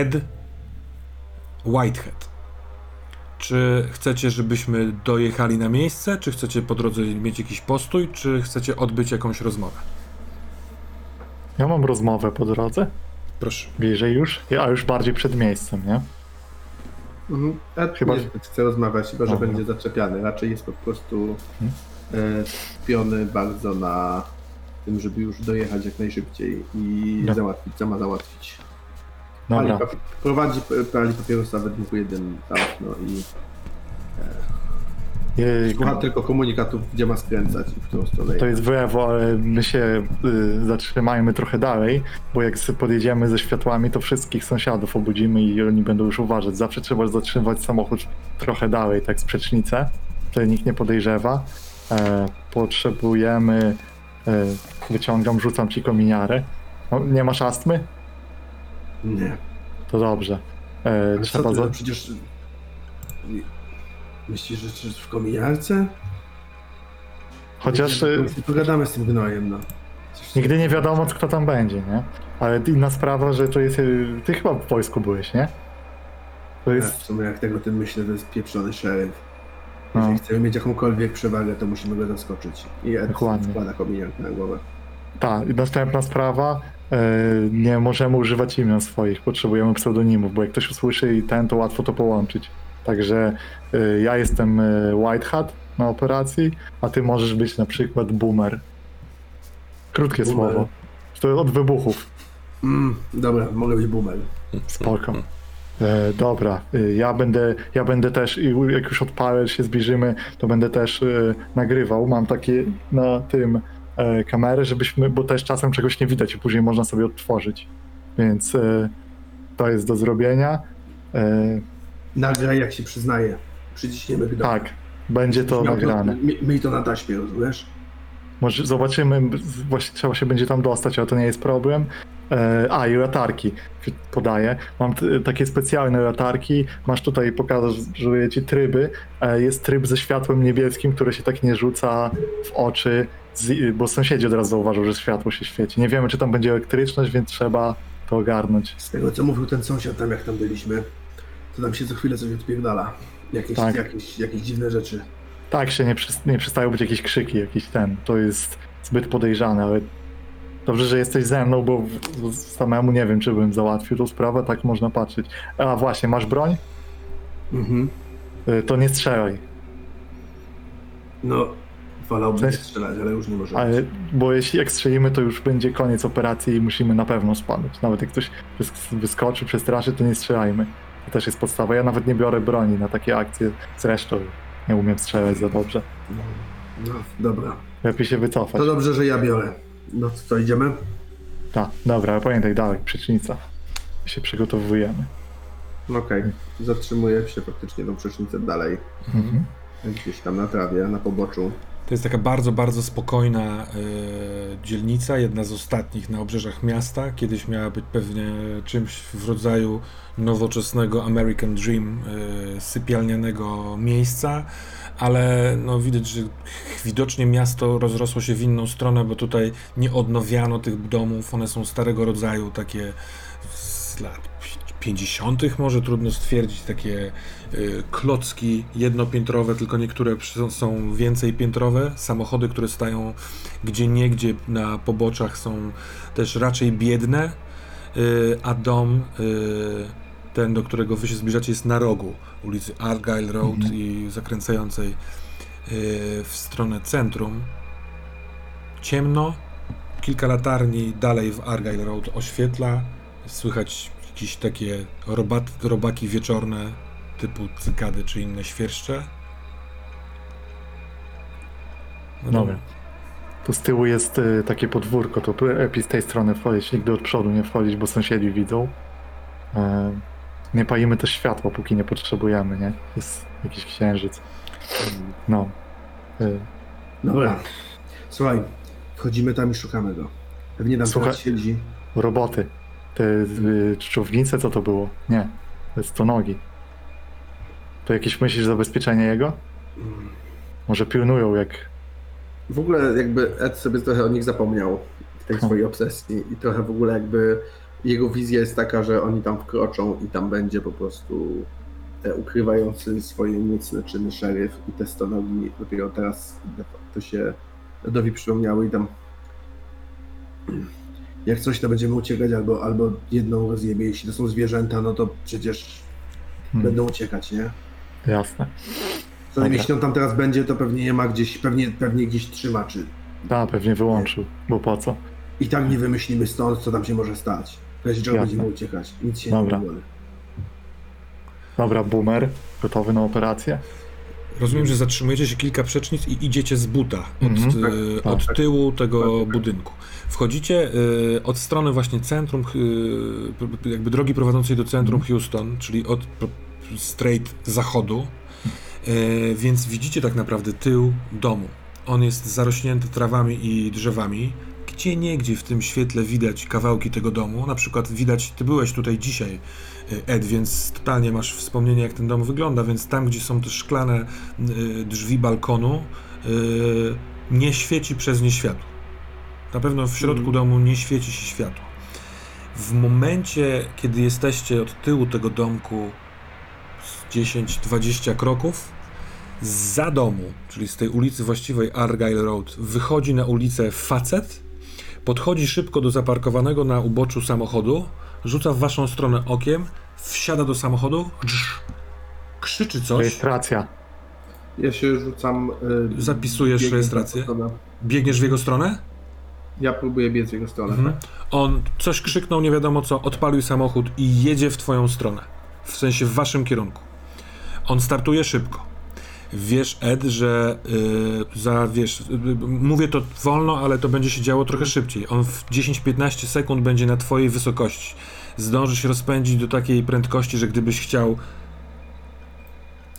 Ed Whitehead. Czy chcecie, żebyśmy dojechali na miejsce, czy chcecie po drodze mieć jakiś postój, czy chcecie odbyć jakąś rozmowę? Ja mam rozmowę po drodze, Proszę. bliżej już, a już bardziej przed miejscem, nie? Mhm. Ed Chyba- chyba nie chce rozmawiać, chyba że Dobra. będzie zaczepiany. Raczej jest po prostu e, skupiony bardzo na tym, żeby już dojechać jak najszybciej i No. załatwić, co ma załatwić. Pali, Dobra. papi- prowadzi p- pali papierosa we dwóch jeden tam, no i Jej, słucha tylko komunikatów, gdzie ma skręcać i w którą stronę. To jest w lewo, ale my się y, zatrzymajmy trochę dalej, bo jak podjedziemy ze światłami, to wszystkich sąsiadów obudzimy i oni będą już uważać. Zawsze trzeba zatrzymywać samochód trochę dalej, tak z przecznicę, wtedy nikt nie podejrzewa. E, potrzebujemy, e, wyciągam, rzucam ci kominiarę. No, nie masz astmy? Nie. To dobrze. E, Ale co trzeba ty, za... no przecież... Myślisz, że czy w kominiarce? Chociaż y, Pogadamy z tym gnojem, no. Nigdy nie wiadomo, kto tam będzie, nie? Ale inna sprawa, że to jest... y, Ty chyba w wojsku byłeś, nie? To Ja, jest... w sumie jak tego tym myślę, to jest pieprzony szeryf. No. Jeżeli chcemy mieć jakąkolwiek przewagę, to musimy go zaskoczyć. I Ed Dokładnie. wkłada kominiarkę na głowę. Tak, i następna sprawa. E, nie możemy używać imion swoich, potrzebujemy pseudonimów, bo jak ktoś usłyszy i ten, to łatwo to połączyć. Także e, ja jestem e, White Hat na operacji, a ty możesz być na przykład Boomer. Krótkie Boomer. słowo. To od wybuchów. Mm, dobra, mogę być boomer. Spoko. E, dobra, ja będę, ja będę też, i jak już odpalę, się zbliżymy, to będę też e, nagrywał. Mam takie na tym e, kamerę, żebyśmy, bo też czasem czegoś nie widać i później można sobie odtworzyć. Więc e, to jest do zrobienia. E, Nagraj, jak się przyznaje. Przyciśniemy gnoja. tak, będzie to nagrane. mi- Miej to na taśmie, rozumiesz? Może zobaczymy, właśnie trzeba się będzie tam dostać, ale to nie jest problem. A, i latarki podaję. Mam takie specjalne latarki. Masz tutaj, pokazuję ci tryby. Jest tryb ze światłem niebieskim, które się tak nie rzuca w oczy, z, bo sąsiedzi od razu zauważą, że światło się świeci. Nie wiemy, czy tam będzie elektryczność, więc trzeba to ogarnąć. Z tego, co mówił ten sąsiad tam, jak tam byliśmy, to tam się co chwilę coś odpierdala. Jakieś, Tak. jakieś, jakieś dziwne rzeczy. Tak, się nie, przys- nie przestają być jakieś krzyki, jakiś ten. To jest zbyt podejrzane, ale dobrze, że jesteś ze mną, bo samemu nie wiem, czy bym załatwił tą sprawę, tak można patrzeć. A właśnie, masz broń? Mhm. Y, To nie strzelaj, No, wolałbym Cześć. strzelać, ale już nie może. ale, bo jeśli jak strzelimy, to już będzie koniec operacji i musimy na pewno spadać. Nawet jak ktoś wys- wyskoczy, przestraszy, to nie strzelajmy. To też jest podstawa. Ja nawet nie biorę broni na takie akcje. Zresztą nie umiem strzelać za dobrze. No, dobra. Lepiej się wycofać. To dobrze, że ja biorę. No to co, idziemy? Tak, dobra, ale pamiętaj dalej, przecznica. Się przygotowujemy. No Okej. Zatrzymuję się faktycznie tą przecznicę dalej. Mhm. Gdzieś tam na trawie, na poboczu. To jest taka bardzo, bardzo spokojna e, dzielnica, jedna z ostatnich na obrzeżach miasta. Kiedyś miała być pewnie czymś w rodzaju nowoczesnego American Dream, e, sypialnianego miejsca, ale no widać, że widocznie miasto rozrosło się w inną stronę, bo tutaj nie odnowiano tych domów, one są starego rodzaju, takie z lat 50. może trudno stwierdzić, takie y, klocki jednopiętrowe, tylko niektóre są więcej piętrowe. Samochody, które stają gdzie niegdzie na poboczach są też raczej biedne, y, a dom, y, ten do którego wy się zbliżacie, jest na rogu ulicy Argyle Road Mhm. i zakręcającej w stronę centrum. Ciemno, kilka latarni dalej w Argyle Road oświetla, słychać jakieś takie robat, robaki wieczorne typu cykady czy inne świerszcze. No Dobra. Tu z tyłu jest y, takie podwórko, to lepiej z tej strony wchodzić, nigdy od przodu nie wchodzić, bo sąsiedzi widzą. E, nie palimy też światła, póki nie potrzebujemy, nie? Jest jakiś księżyc. No. Y, Dobra. Słuchaj, wchodzimy tam i szukamy go. Pewnie tam Słuchaj- siedzi. roboty. Te y, czczownice, co to było? Nie. To jest to nogi. To jakieś myślisz zabezpieczenie jego? Może pilnują jak... W ogóle jakby Ed sobie trochę o nich zapomniał w tej swojej obsesji i trochę w ogóle jakby jego wizja jest taka, że oni tam wkroczą i tam będzie po prostu te ukrywający swoje mocne czyny szeryf i te stanowi dopiero teraz to się Edowi przypomniały i tam jak coś to będziemy uciekać albo, albo jedną rozjebie, jeśli to są zwierzęta, no to przecież Hmm, będą uciekać, nie? Jasne. Co najmniej jeśli on tam teraz będzie, to pewnie nie ma gdzieś, pewnie, pewnie gdzieś trzyma, czy Tak, pewnie wyłączył, bo po co? i tak nie wymyślimy stąd, co tam się może stać. Razie czego będziemy uciekać. Nic się Dobra. nie wyłoni. Dobra, boomer, gotowy na operację? Rozumiem, że zatrzymujecie się kilka przecznic i idziecie z buta od, Mhm. y, Tak, od tak. tyłu tego Tak, tak. budynku. Wchodzicie y, od strony właśnie centrum, y, jakby drogi prowadzącej do centrum Mhm. Houston, czyli od straight zachodu, y, więc widzicie tak naprawdę tył domu. On jest zarośnięty trawami i drzewami. Gdzie niegdzie w tym świetle widać kawałki tego domu. Na przykład widać, ty byłeś tutaj dzisiaj, Ed, więc totalnie masz wspomnienie, jak ten dom wygląda. Więc tam, gdzie są te szklane y, drzwi balkonu, y, nie świeci przez nie światło. Na pewno w środku Mhm. domu nie świeci się światło. W momencie, kiedy jesteście od tyłu tego domku z 10-20 kroków, za domu, czyli z tej ulicy właściwej Argyle Road, wychodzi na ulicę facet, podchodzi szybko do zaparkowanego na uboczu samochodu, rzuca w waszą stronę okiem, wsiada do samochodu, krzyczy coś, Rejestracja. Ja się rzucam. y, Zapisujesz rejestrację? biegniesz w jego stronę, Ja próbuję biec w jego stronę. Mhm. tak? On coś krzyknął, nie wiadomo co, odpalił samochód i jedzie w twoją stronę. W sensie w waszym kierunku. On startuje szybko. Wiesz, Ed, że yy, za, wiesz, yy, mówię to wolno, ale to będzie się działo trochę szybciej. On w 10-15 sekund będzie na twojej wysokości. Zdąży się rozpędzić do takiej prędkości, że gdybyś chciał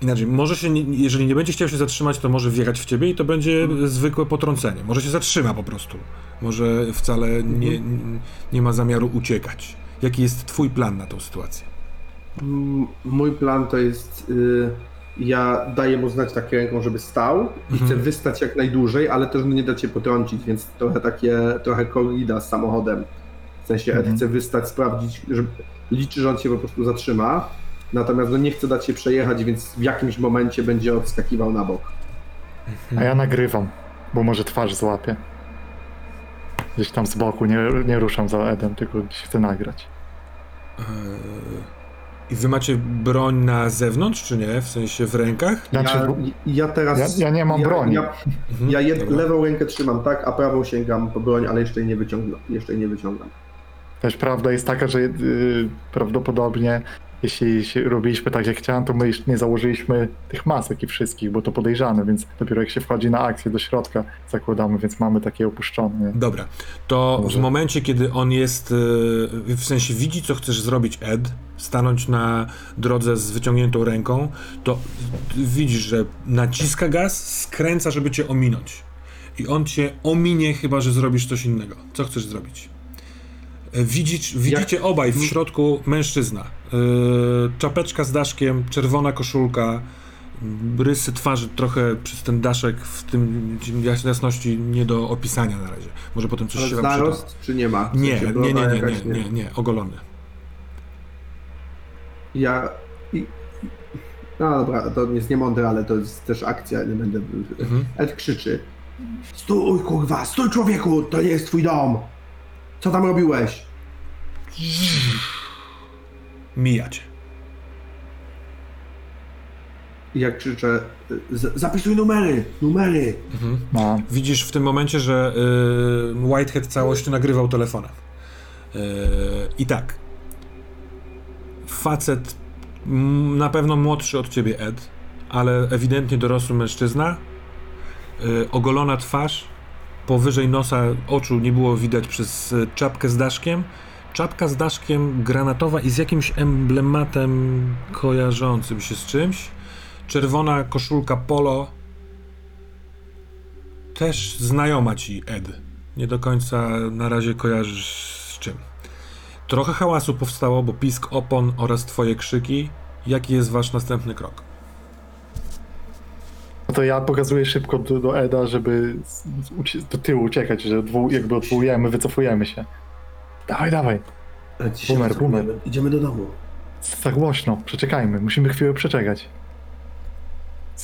Inaczej, może się, jeżeli nie będzie chciał się zatrzymać, to może wjechać w ciebie i to będzie zwykłe potrącenie. Może się zatrzyma po prostu. Może wcale nie, nie ma zamiaru uciekać. Jaki jest twój plan na tą sytuację? M- Mój plan to jest. y, ja daję mu znać tak ręką, żeby stał i Mhm. chcę wystać jak najdłużej, ale też nie dać się potrącić, więc trochę takie, trochę korrida z samochodem. W sensie Ed Mhm. chce wystać, sprawdzić, że liczy, że on się po prostu zatrzyma. Natomiast no, nie chce dać się przejechać, więc w jakimś momencie będzie odskakiwał na bok. A ja nagrywam, bo może twarz złapie. Gdzieś tam z boku, nie, nie ruszam za Edem, tylko gdzieś chcę nagrać. Eee, I wy macie broń na zewnątrz, czy nie? W sensie w rękach? Znaczy, ja, ja teraz. Ja- ja nie mam broni. Ja, Mhm, ja jed, lewą rękę trzymam tak, a prawą sięgam po broń, ale jeszcze jej nie wyciągam. Jeszcze jej nie wyciągam. Też prawda jest taka, że y, prawdopodobnie jeśli robiliśmy tak jak chciałem, to my jeszcze nie założyliśmy tych masek i wszystkich, bo to podejrzane, więc dopiero jak się wchodzi na akcję do środka zakładamy, więc mamy takie opuszczone. nie? Dobra, to Może. w momencie, kiedy on jest, e, w sensie widzi, co chcesz zrobić, Ed, stanąć na drodze z wyciągniętą ręką, to widzisz, że naciska gaz, skręca, żeby cię ominąć. I on cię ominie, chyba że zrobisz coś innego. Co chcesz zrobić? Widzicie obaj w środku mężczyzna. E, Czapeczka z daszkiem, czerwona koszulka, rysy twarzy trochę przez ten daszek w tym jasności nie do opisania na razie. Może potem coś Ale się wam przyda. narost czy nie ma? Nie, nie, nie, nie, nie, nie, nie, ogolony. Ja. No dobra, to jest niemądre, ale to jest też akcja, nie będę. Mhm. Ed krzyczy. Stój, kurwa, stój człowieku, to nie jest twój dom. Co tam robiłeś? Mijacie. I jak krzyczę, "Z- zapisuj numery, numery. Mhm. No, Widzisz w tym momencie, że y, Whitehead całość nagrywał telefonem. Y, I tak. Facet m, na pewno młodszy od ciebie, Ed, ale ewidentnie dorosły mężczyzna. Y, ogolona twarz. Powyżej nosa oczu nie było widać przez y, czapkę z daszkiem. Czapka z daszkiem granatowa i z jakimś emblematem kojarzącym się z czymś. Czerwona koszulka polo, też znajoma ci, Ed. Nie do końca na razie kojarzysz z czym. Trochę hałasu powstało, bo pisk opon oraz twoje krzyki. Jaki jest wasz następny krok? No to ja pokazuję szybko do, do Eda, żeby z, z, do tyłu uciekać, że odwoł, jakby odwołujemy, wycofujemy się. Dawaj, dawaj. Wstępujemy. boomer. Idziemy do domu. Za głośno, przeczekajmy, musimy chwilę przeczekać.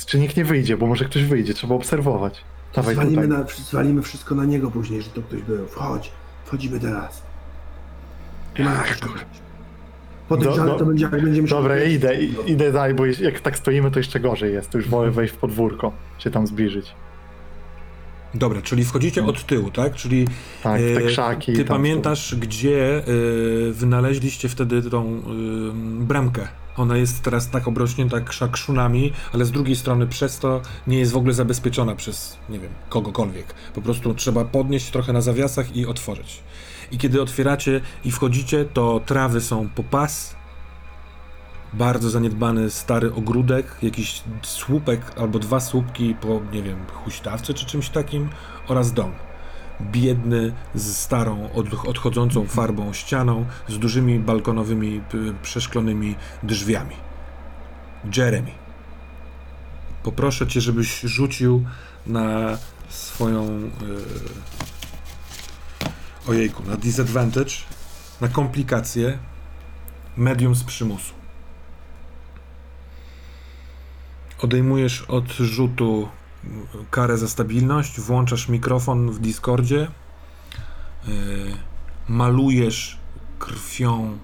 Czy nikt nie wyjdzie, bo może ktoś wyjdzie, trzeba obserwować. Dawaj Zwalimy, tutaj. na, zwalimy wszystko na niego później, że to ktoś był. Wchodź, wchodzimy teraz. Nie Do- to będzie, jak będziemy Dobra, idę, idę dalej, bo jak tak stoimy, to jeszcze gorzej jest. To już wolę wejść w podwórko, się tam zbliżyć. Dobra, czyli wchodzicie od tyłu, tak? Czyli Tak, te e, krzaki. Ty tam pamiętasz, gdzie e, wynaleźliście wtedy tą e, bramkę? Ona jest teraz tak obrośnięta krzak szunami, ale z drugiej strony przez to nie jest w ogóle zabezpieczona przez, nie wiem, kogokolwiek. Po prostu trzeba podnieść trochę na zawiasach i otworzyć. I kiedy otwieracie i wchodzicie, to trawy są po pas, bardzo zaniedbany stary ogródek, jakiś słupek albo dwa słupki po, nie wiem, huśtawce czy czymś takim oraz dom. Biedny, z starą, od, odchodzącą farbą ścianą, z dużymi balkonowymi, przeszklonymi drzwiami. Jeremy. Poproszę cię, żebyś rzucił na swoją. Yy, ojejku, na disadvantage, na komplikację medium z przymusu. Odejmujesz od rzutu karę za stabilność, włączasz mikrofon w Discordzie, yy, malujesz krwią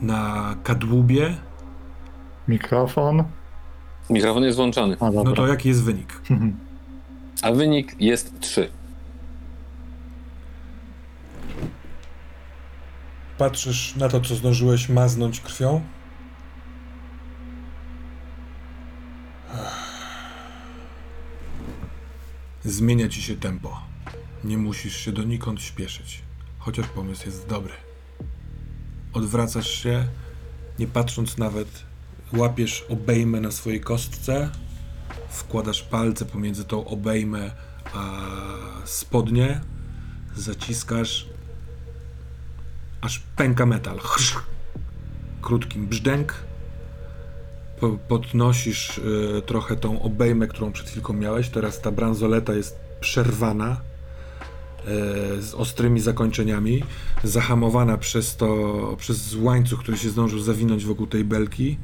na kadłubie. Mikrofon. Mikrofon jest włączony, A. No to jaki jest wynik? a wynik jest 3. Patrzysz na to, co zdążyłeś maznąć krwią. Zmienia ci się tempo. Nie musisz się donikąd śpieszyć, chociaż pomysł jest dobry. Odwracasz się, nie patrząc nawet, łapiesz obejmę na swojej kostce, wkładasz palce pomiędzy tą obejmę a spodnie, zaciskasz aż pęka metal. Krótkim brzdęk. Po, podnosisz y, trochę tą obejmę, którą przed chwilką miałeś. Teraz ta bransoleta jest przerwana y, z ostrymi zakończeniami, zahamowana przez to, przez łańcuch, który się zdążył zawinąć wokół tej belki.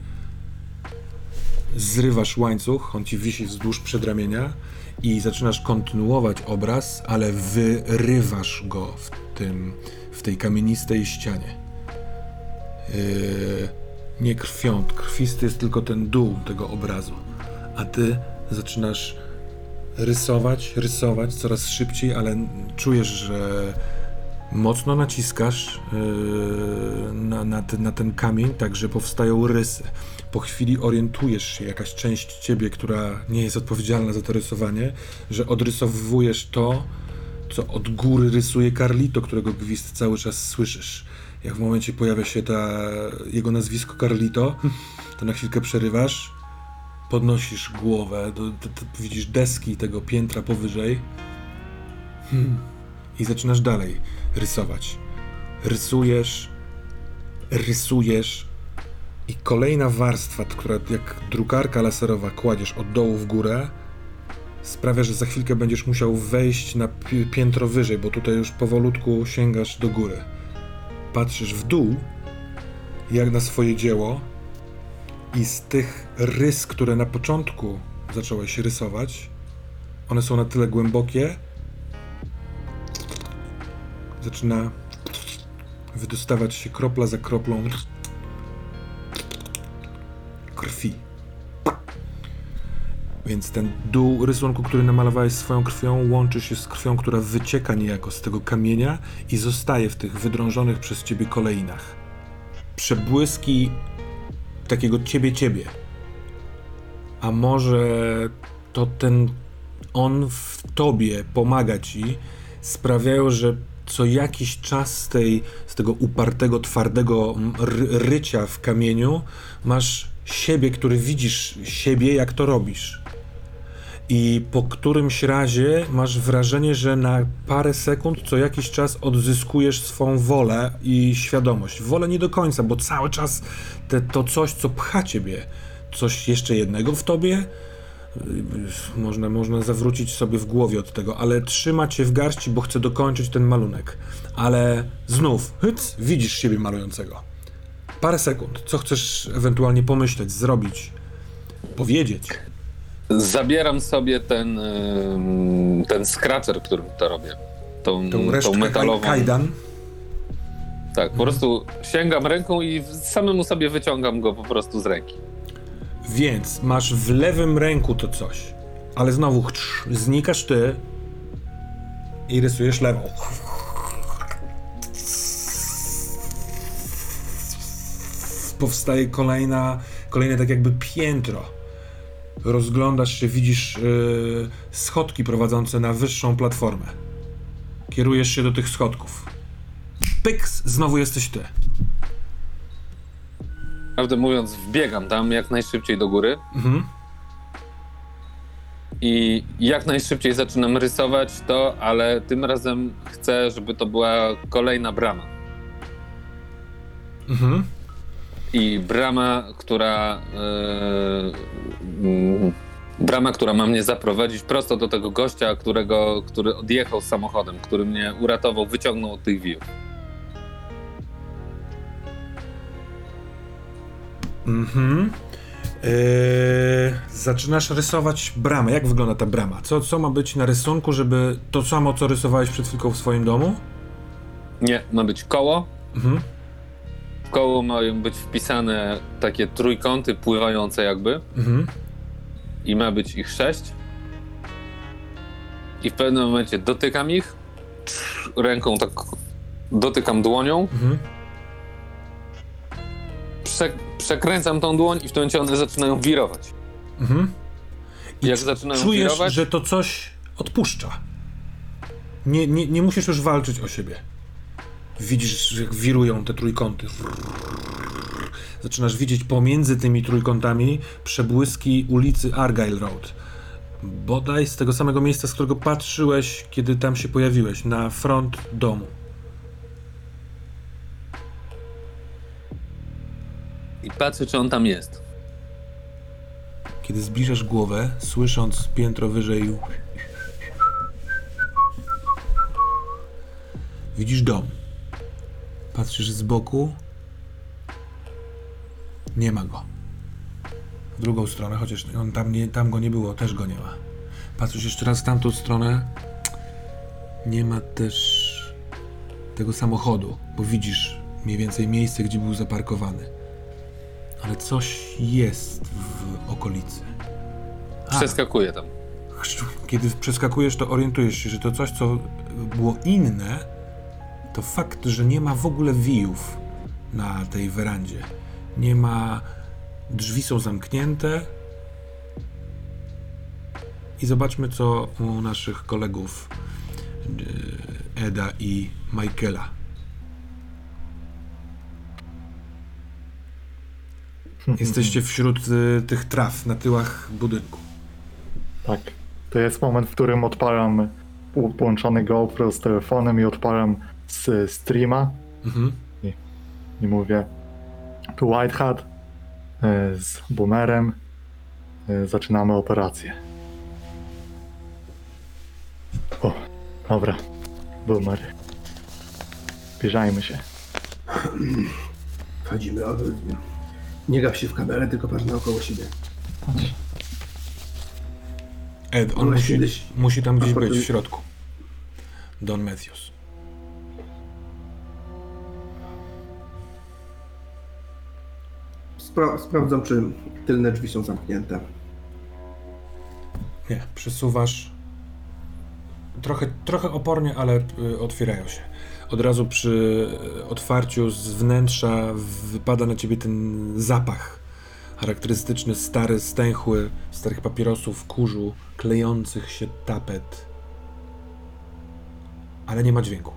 Zrywasz łańcuch, on ci wisi wzdłuż przedramienia i zaczynasz kontynuować obraz, ale wyrywasz go w tym, tej kamienistej ścianie. Yy, nie krwią, krwisty jest tylko ten dół tego obrazu, a ty zaczynasz rysować, rysować coraz szybciej, ale czujesz, że mocno naciskasz yy, na, na, na ten kamień, tak że powstają rysy. Po chwili orientujesz się, jakaś część ciebie, która nie jest odpowiedzialna za to rysowanie, że odrysowujesz to, co od góry rysuje Carlito, którego gwizd cały czas słyszysz. Jak w momencie pojawia się ta, jego nazwisko Carlito, to na chwilkę przerywasz, podnosisz głowę, widzisz deski tego piętra powyżej hmm, i zaczynasz dalej rysować. Rysujesz, rysujesz i kolejna warstwa, która jak drukarka laserowa kładziesz od dołu w górę, sprawia, że za chwilkę będziesz musiał wejść na pi- piętro wyżej, bo tutaj już powolutku sięgasz do góry. Patrzysz w dół, jak na swoje dzieło, i z tych rys, które na początku zacząłeś rysować, one są na tyle głębokie, zaczyna wydostawać się kropla za kroplą krwi. Więc ten dół rysunku, który namalowałeś swoją krwią, łączy się z krwią, która wycieka niejako z tego kamienia i zostaje w tych wydrążonych przez ciebie kolejnach. Przebłyski takiego ciebie-ciebie. A może to ten on w tobie pomaga ci, sprawiają, że co jakiś czas z, tej, z tego upartego, twardego rycia w kamieniu masz siebie, który widzisz siebie, jak to robisz. I po którymś razie masz wrażenie, że na parę sekund co jakiś czas odzyskujesz swą wolę i świadomość. Wolę nie do końca, bo cały czas te, to coś, co pcha ciebie, coś jeszcze jednego w tobie, y, można, można zawrócić sobie w głowie od tego, ale trzyma cię w garści, bo chce dokończyć ten malunek. Ale znów, hyc, widzisz siebie malującego. Parę sekund. Co chcesz ewentualnie pomyśleć, zrobić, powiedzieć? Zabieram sobie ten, ten scratcher, którym to robię. Tą, Tą tą metalową. kaj- kajdan. Tak, po prostu sięgam ręką i samemu sobie wyciągam go po prostu z ręki. Więc masz w lewym ręku to coś, ale znowu chrz, znikasz ty i rysujesz lewą. Powstaje kolejna, kolejne tak jakby piętro. Rozglądasz się, widzisz yy, schodki prowadzące na wyższą platformę. Kierujesz się do tych schodków. Pyks, znowu jesteś ty. Prawdę mówiąc, wbiegam tam jak najszybciej do góry Mhm. i jak najszybciej zaczynam rysować to, ale tym razem chcę, żeby to była kolejna brama. Mhm. I brama, która. Yy, mm, brama, która ma mnie zaprowadzić prosto do tego gościa, którego, który odjechał samochodem, który mnie uratował, wyciągnął od tych wił. Mhm. Eee, zaczynasz rysować bramę. Jak wygląda ta brama? Co, co ma być na rysunku, żeby to samo, co rysowałeś przed chwilką w swoim domu? Nie, ma być koło. Mhm. Koło mają być wpisane takie trójkąty pływające jakby Mhm. i ma być ich sześć. I w pewnym momencie dotykam ich, ręką tak dotykam dłonią, Mhm. prze, przekręcam tą dłoń i w tym momencie one zaczynają wirować. Mhm. I Jak zaczynają czujesz, wirować, że to coś odpuszcza. Nie, nie, nie musisz już walczyć o siebie. Widzisz, jak wirują te trójkąty. Zaczynasz widzieć pomiędzy tymi trójkątami przebłyski ulicy Argyle Road. Bodaj z tego samego miejsca, z którego patrzyłeś, kiedy tam się pojawiłeś, na front domu. i patrzę, czy on tam jest. Kiedy zbliżasz głowę, słysząc piętro wyżej. Widzisz dom. Patrzysz z boku. Nie ma go. W drugą stronę, chociaż on tam, nie, tam go nie było, też go nie ma. Patrzysz jeszcze raz w tamtą stronę. Nie ma też tego samochodu, bo widzisz mniej więcej miejsce, gdzie był zaparkowany. Ale coś jest w okolicy. A, Przeskakuję tam. Kiedy przeskakujesz, to orientujesz się, że to coś, co było inne, to fakt, że nie ma w ogóle wijów na tej werandzie. Nie ma. Drzwi są zamknięte. I zobaczmy, co u naszych kolegów e, Eda i Michaela. Jesteście wśród e, tych traw na tyłach budynku. Tak. To jest moment, w którym odpalam połączony GoPro z telefonem i odpalam z streama Mhm. i mówię tu White Hat e, z Boomerem e, zaczynamy operację. O, dobra. Boomer. Zbliżajmy się. Wchodzimy od... Nie gaw się w kamerę, tylko patrz naokoło siebie. Patrz. Ed, on musi, kiedyś- musi tam gdzieś być w środku. Don Matthews. Spra- sprawdzam, czy tylne drzwi są zamknięte. Nie, przesuwasz. Trochę, trochę opornie, ale y, otwierają się. Od razu przy y, otwarciu z wnętrza wypada na ciebie ten zapach charakterystyczny, stary, stęchły, starych papierosów, kurzu, klejących się tapet. Ale nie ma dźwięku.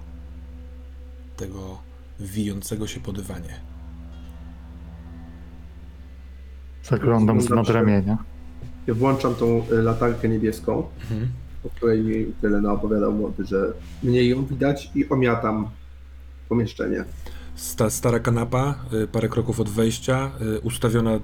Tego wijącego się po dywanie. Zaglądam z nadramienia. Ja włączam tą y, latarkę niebieską, Mhm. o której mi tyle naopowiadał młody, że mniej ją widać i omiatam pomieszczenie. Sta, stara kanapa, y, parę kroków od wejścia, y, ustawiona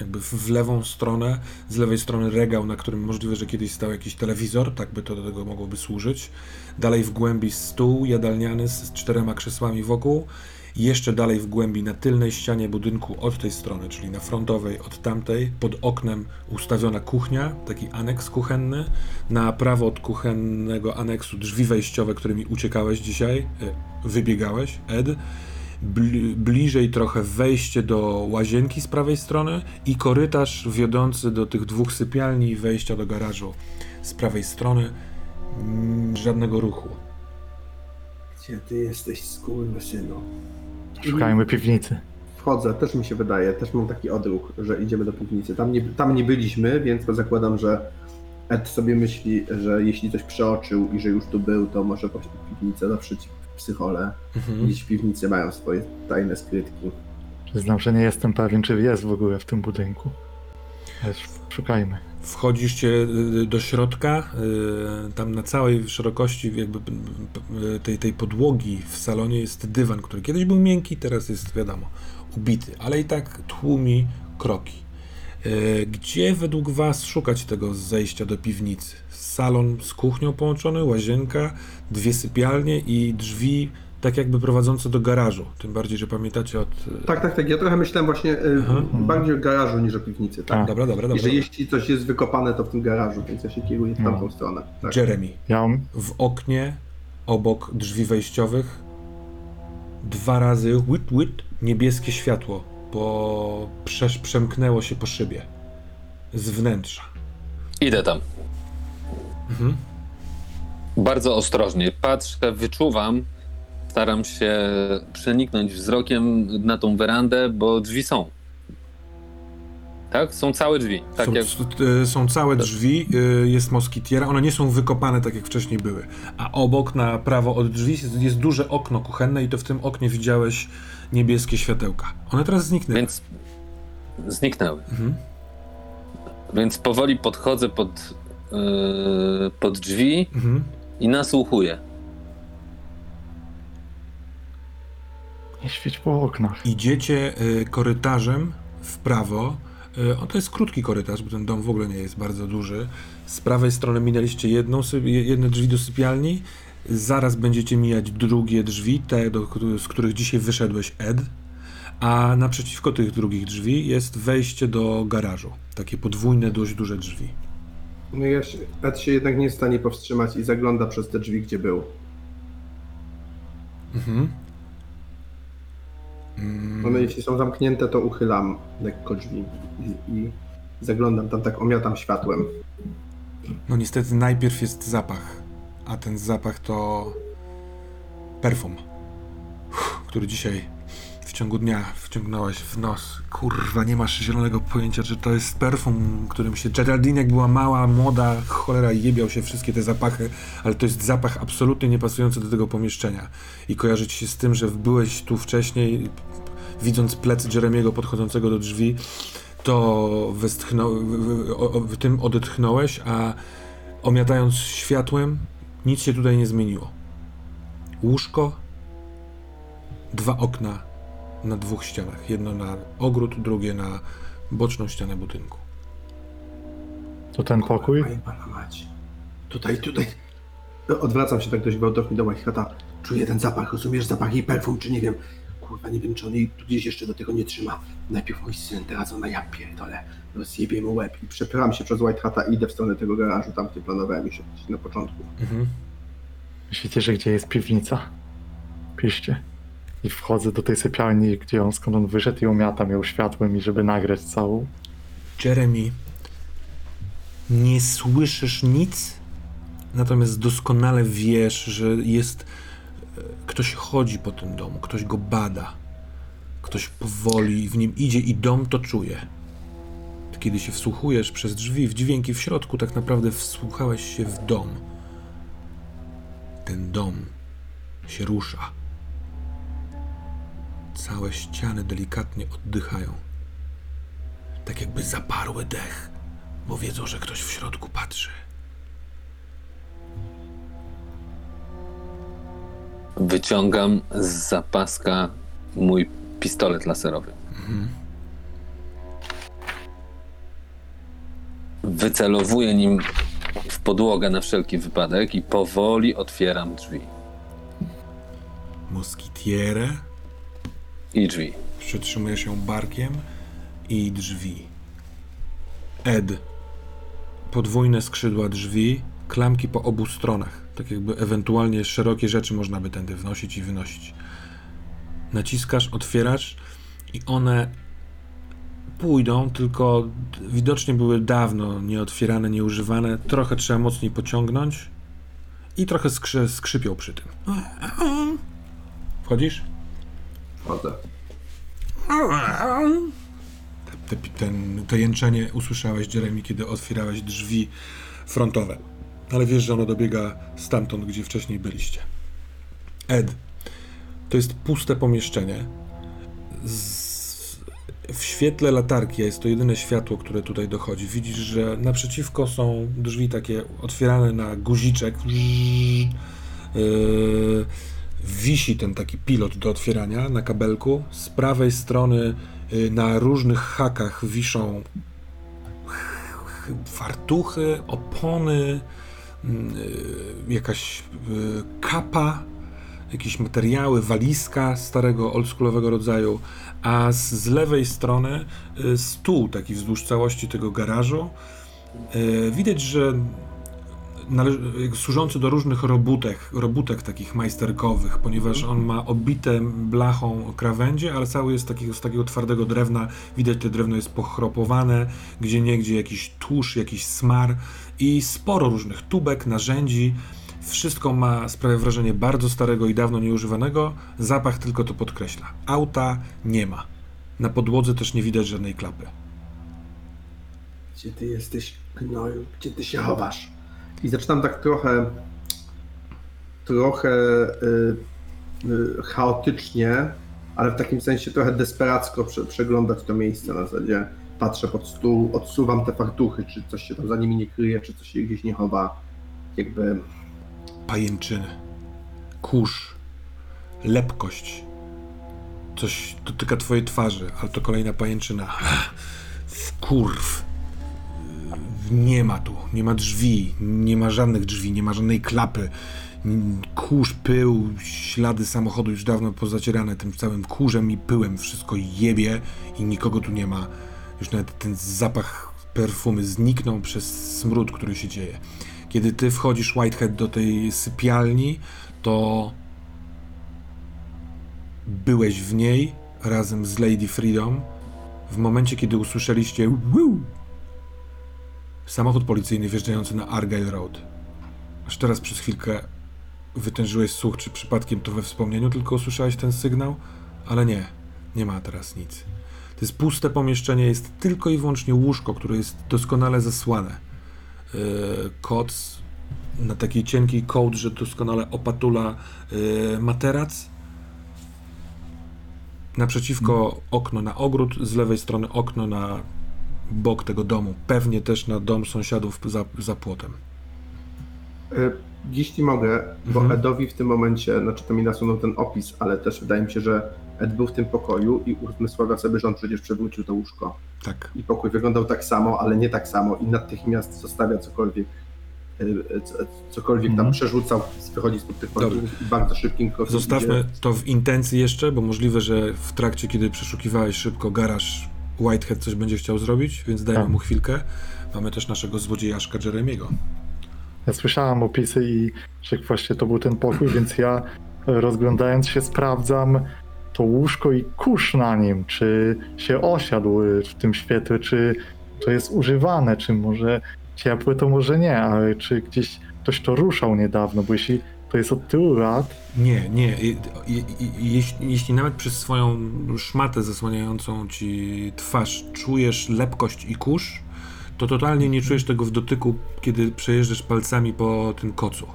jakby w lewą stronę, z lewej strony regał, na którym możliwe, że kiedyś stał jakiś telewizor, tak by to do tego mogłoby służyć. Dalej w głębi stół jadalniany z z czterema krzesłami wokół. Jeszcze dalej w głębi, na tylnej ścianie budynku od tej strony, czyli na frontowej od tamtej, pod oknem ustawiona kuchnia, taki aneks kuchenny. Na prawo od kuchennego aneksu drzwi wejściowe, którymi uciekałeś dzisiaj, e, wybiegałeś, Ed. Bli- bliżej trochę wejście do łazienki z prawej strony i korytarz wiodący do tych dwóch sypialni i wejścia do garażu z prawej strony. Mm, Żadnego ruchu. Gdzie ty jesteś, skurwysynu? Szukajmy piwnicy. Wchodzę, też mi się wydaje, też mam taki odruch, że idziemy do piwnicy. Tam nie, tam nie byliśmy, więc zakładam, że Ed sobie myśli, że jeśli coś przeoczył i że już tu był, to może poszli w piwnicę zawsze ci psychole. Mhm. Gdzieś w piwnicy mają swoje tajne skrytki. Przyznam, że nie jestem pewien, czy jest w ogóle w tym budynku. Szukajmy. Wchodzicie y, do środka, y, tam na całej szerokości jakby tej, tej podłogi w salonie jest dywan, który kiedyś był miękki, teraz jest wiadomo ubity, ale i tak tłumi kroki. Y, Gdzie według Was szukać tego zejścia do piwnicy? Salon z kuchnią połączony, łazienka, dwie sypialnie i drzwi tak jakby prowadzące do garażu. Tym bardziej, że pamiętacie od... y, Tak, tak, tak. Ja trochę myślałem właśnie y, Aha. bardziej o garażu niż o piwnicy. Tak? A. Dobra, dobra, I dobra. że jeśli coś jest wykopane, to w tym garażu, więc ja się kieruję w No. tamtą stronę. Tak. Jeremy. Ja mam w oknie obok drzwi wejściowych dwa razy whit, whit, niebieskie światło, bo przesz, przemknęło się po szybie z wnętrza. Idę tam. Mhm. Bardzo ostrożnie. Patrzę, wyczuwam. Staram się przeniknąć wzrokiem na tą werandę, bo drzwi są. Tak? Są całe drzwi. Tak są, jak... y, są całe drzwi, y, jest moskitiera, one nie są wykopane tak jak wcześniej były. A obok, na prawo od drzwi jest, jest duże okno kuchenne i to w tym oknie widziałeś niebieskie światełka. One teraz zniknęły. Więc zniknęły. Mhm. Więc powoli podchodzę pod, yy, pod drzwi Mhm. i nasłuchuję. Nie świeć po oknach. Idziecie y, korytarzem w prawo. Y, o, to jest krótki korytarz, bo ten dom w ogóle nie jest bardzo duży. Z prawej strony minęliście jedną, jedne drzwi do sypialni. Zaraz będziecie mijać drugie drzwi, te, do, z których dzisiaj wyszedłeś, Ed. A naprzeciwko tych drugich drzwi jest wejście do garażu. Takie podwójne, dość duże drzwi. No ja się, Ed się jednak nie jest w stanie powstrzymać i zagląda przez te drzwi, gdzie był. Mhm. Mm, One jeśli są zamknięte, to uchylam lekko drzwi i, i zaglądam tam, tak omiotam światłem. No niestety najpierw jest zapach, a ten zapach to perfum, który dzisiaj w ciągu dnia wciągnąłeś w nos. Kurwa, nie masz zielonego pojęcia, że to jest perfum, którym się Geraldine jak była mała, młoda, cholera jebiał się wszystkie te zapachy, ale to jest zapach absolutnie niepasujący do tego pomieszczenia. I kojarzy ci się z tym, że byłeś tu wcześniej, widząc plecy Jeremiego podchodzącego do drzwi, to westchnął, tym odetchnąłeś, a omiatając światłem, nic się tutaj nie zmieniło. Łóżko, dwa okna na dwóch ścianach. Jedno na ogród, drugie na boczną ścianę budynku. To ten pokój? Panie pana mać. Tutaj, tutaj. Odwracam się tak dość gwałtownie do Whitehata. Czuję ten zapach, rozumiesz? Zapach i perfum, czy nie wiem. Kurwa, nie wiem, czy on jej tu gdzieś jeszcze do tego nie trzyma. Najpierw mój syn, teraz ona, ja pierdolę. Rozjebie mu łeb i przepycham się przez Whitehata i idę w stronę tego garażu, tam gdzie planowałem iść na początku. Mhm. Myślicie, że gdzie jest piwnica? Piszcie. I wchodzę do tej sypialni, gdzie on, skąd on wyszedł i umiatam ją światłem i żeby nagrać całą. Jeremy, nie słyszysz nic, natomiast doskonale wiesz, że jest. e, Ktoś chodzi po tym domu, ktoś go bada, ktoś powoli w nim idzie i dom to czuje. Kiedy się wsłuchujesz przez drzwi w dźwięki w środku, tak naprawdę wsłuchałeś się w dom. Ten dom się rusza. Całe ściany delikatnie oddychają tak jakby zaparły dech, bo wiedzą, że ktoś w środku patrzy. Wyciągam z zapaska mój pistolet laserowy. Wycelowuję nim w podłogę na wszelki wypadek i powoli otwieram drzwi. Moskitiere, I drzwi. przytrzymuje się barkiem i drzwi. Ed. Podwójne skrzydła drzwi, klamki po obu stronach. Tak jakby ewentualnie szerokie rzeczy można by tędy wnosić i wynosić. Naciskasz, otwierasz i one pójdą, tylko widocznie były dawno nieotwierane, nieużywane. Trochę trzeba mocniej pociągnąć i trochę skrzy, skrzypią przy tym. Wchodzisz? Wchodzę. Te, ten, to jęczenie usłyszałeś, Jeremy, kiedy otwierałeś drzwi frontowe. Ale wiesz, że ono dobiega stamtąd, gdzie wcześniej byliście. Ed, to jest puste pomieszczenie. Z... W świetle latarki, a jest to jedyne światło, które tutaj dochodzi, widzisz, że naprzeciwko są drzwi takie otwierane na guziczek. Yy, wisi ten taki pilot do otwierania na kabelku. Z prawej strony y, na różnych hakach wiszą ch- fartuchy, opony, mm, y, jakaś y, kapa, jakieś materiały, walizka starego, oldschoolowego rodzaju, a z, z lewej strony stół taki wzdłuż całości tego garażu. Widać, że służący do różnych robótek, robótek takich majsterkowych, ponieważ on ma obite blachą krawędzie, ale cały jest takiego, z takiego twardego drewna. Widać, te drewno jest pochropowane, gdzie niegdzie jakiś tłuszcz, jakiś smar i sporo różnych tubek, narzędzi. Wszystko ma, sprawia wrażenie bardzo starego i dawno nieużywanego. Zapach tylko to podkreśla. Auta nie ma. Na podłodze też nie widać żadnej klapy. Gdzie ty jesteś, gnoju? Gdzie ty się chowasz? I zaczynam tak trochę, trochę y, y, chaotycznie, ale w takim sensie trochę desperacko prze, przeglądać to miejsce na zasadzie. Patrzę pod stół, odsuwam te fartuchy, czy coś się tam za nimi nie kryje, czy coś się gdzieś nie chowa. Jakby pajęczyny, kurz, lepkość. Coś dotyka twojej twarzy, ale to kolejna pajęczyna. Kurw. Nie ma tu, nie ma drzwi, nie ma żadnych drzwi, nie ma żadnej klapy. Kurz, pył, ślady samochodu już dawno pozacierane tym całym kurzem i pyłem. Wszystko jebie i nikogo tu nie ma. Już nawet ten zapach perfumy zniknął przez smród, który się dzieje. Kiedy ty wchodzisz, Whitehead, do tej sypialni, to byłeś w niej razem z Lady Freedom w momencie, kiedy usłyszeliście! Samochód policyjny wjeżdżający na Argyle Road. Aż teraz przez chwilkę wytężyłeś słuch, czy przypadkiem to we wspomnieniu tylko usłyszałeś ten sygnał, ale nie, nie ma teraz nic. To jest puste pomieszczenie, jest tylko i wyłącznie łóżko, które jest doskonale zasłane yy, koc na takiej cienkiej kołdrze doskonale opatula yy, materac. Naprzeciwko okno na ogród, z lewej strony okno na bok tego domu. Pewnie też na dom sąsiadów za, za płotem. Y, Jeśli mogę, bo Mhm. Edowi w tym momencie, znaczy to mi nasunął ten opis, ale też wydaje mi się, że Ed był w tym pokoju i uzmysławia sobie, że on przecież przewrócił to łóżko. Tak. I pokój wyglądał tak samo, ale nie tak samo i natychmiast zostawia cokolwiek, co- cokolwiek tam Mhm. przerzucał, wychodzi spod tych warunków i bardzo szybkim krokiem Zostawmy idzie. to w intencji jeszcze, bo możliwe, że w trakcie, kiedy przeszukiwałeś szybko garaż, Whitehead coś będzie chciał zrobić, więc dajmy Tak. mu chwilkę. Mamy też naszego złodziejaszka Jeremiego. Ja słyszałem opisy i że właśnie to był ten pokój, więc ja rozglądając się sprawdzam to łóżko i kurz na nim, czy się osiadł w tym świetle, czy to jest używane, czy może ciepłe, to może nie, ale czy gdzieś ktoś to ruszał niedawno, bo jeśli to jest od tylu lat, Nie, nie. Jeśli, jeśli nawet przez swoją szmatę zasłaniającą ci twarz czujesz lepkość i kurz, to totalnie nie czujesz tego w dotyku, kiedy przejeżdżasz palcami po tym kocu.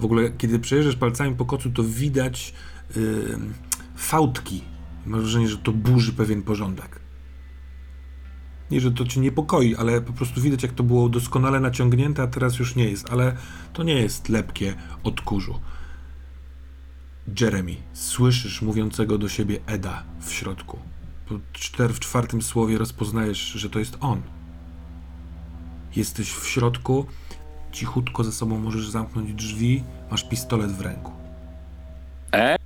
W ogóle, kiedy przejeżdżasz palcami po kocu, to widać yy, fałdki. Masz wrażenie, że to burzy pewien porządek. Nie, że to cię niepokoi, ale po prostu widać, jak to było doskonale naciągnięte, a teraz już nie jest. Ale to nie jest lepkie od kurzu. Jeremy, słyszysz mówiącego do siebie Eda w środku. Po czter, w czwartym słowie rozpoznajesz, że to jest on. Jesteś w środku, cichutko ze sobą możesz zamknąć drzwi, masz pistolet w ręku. E?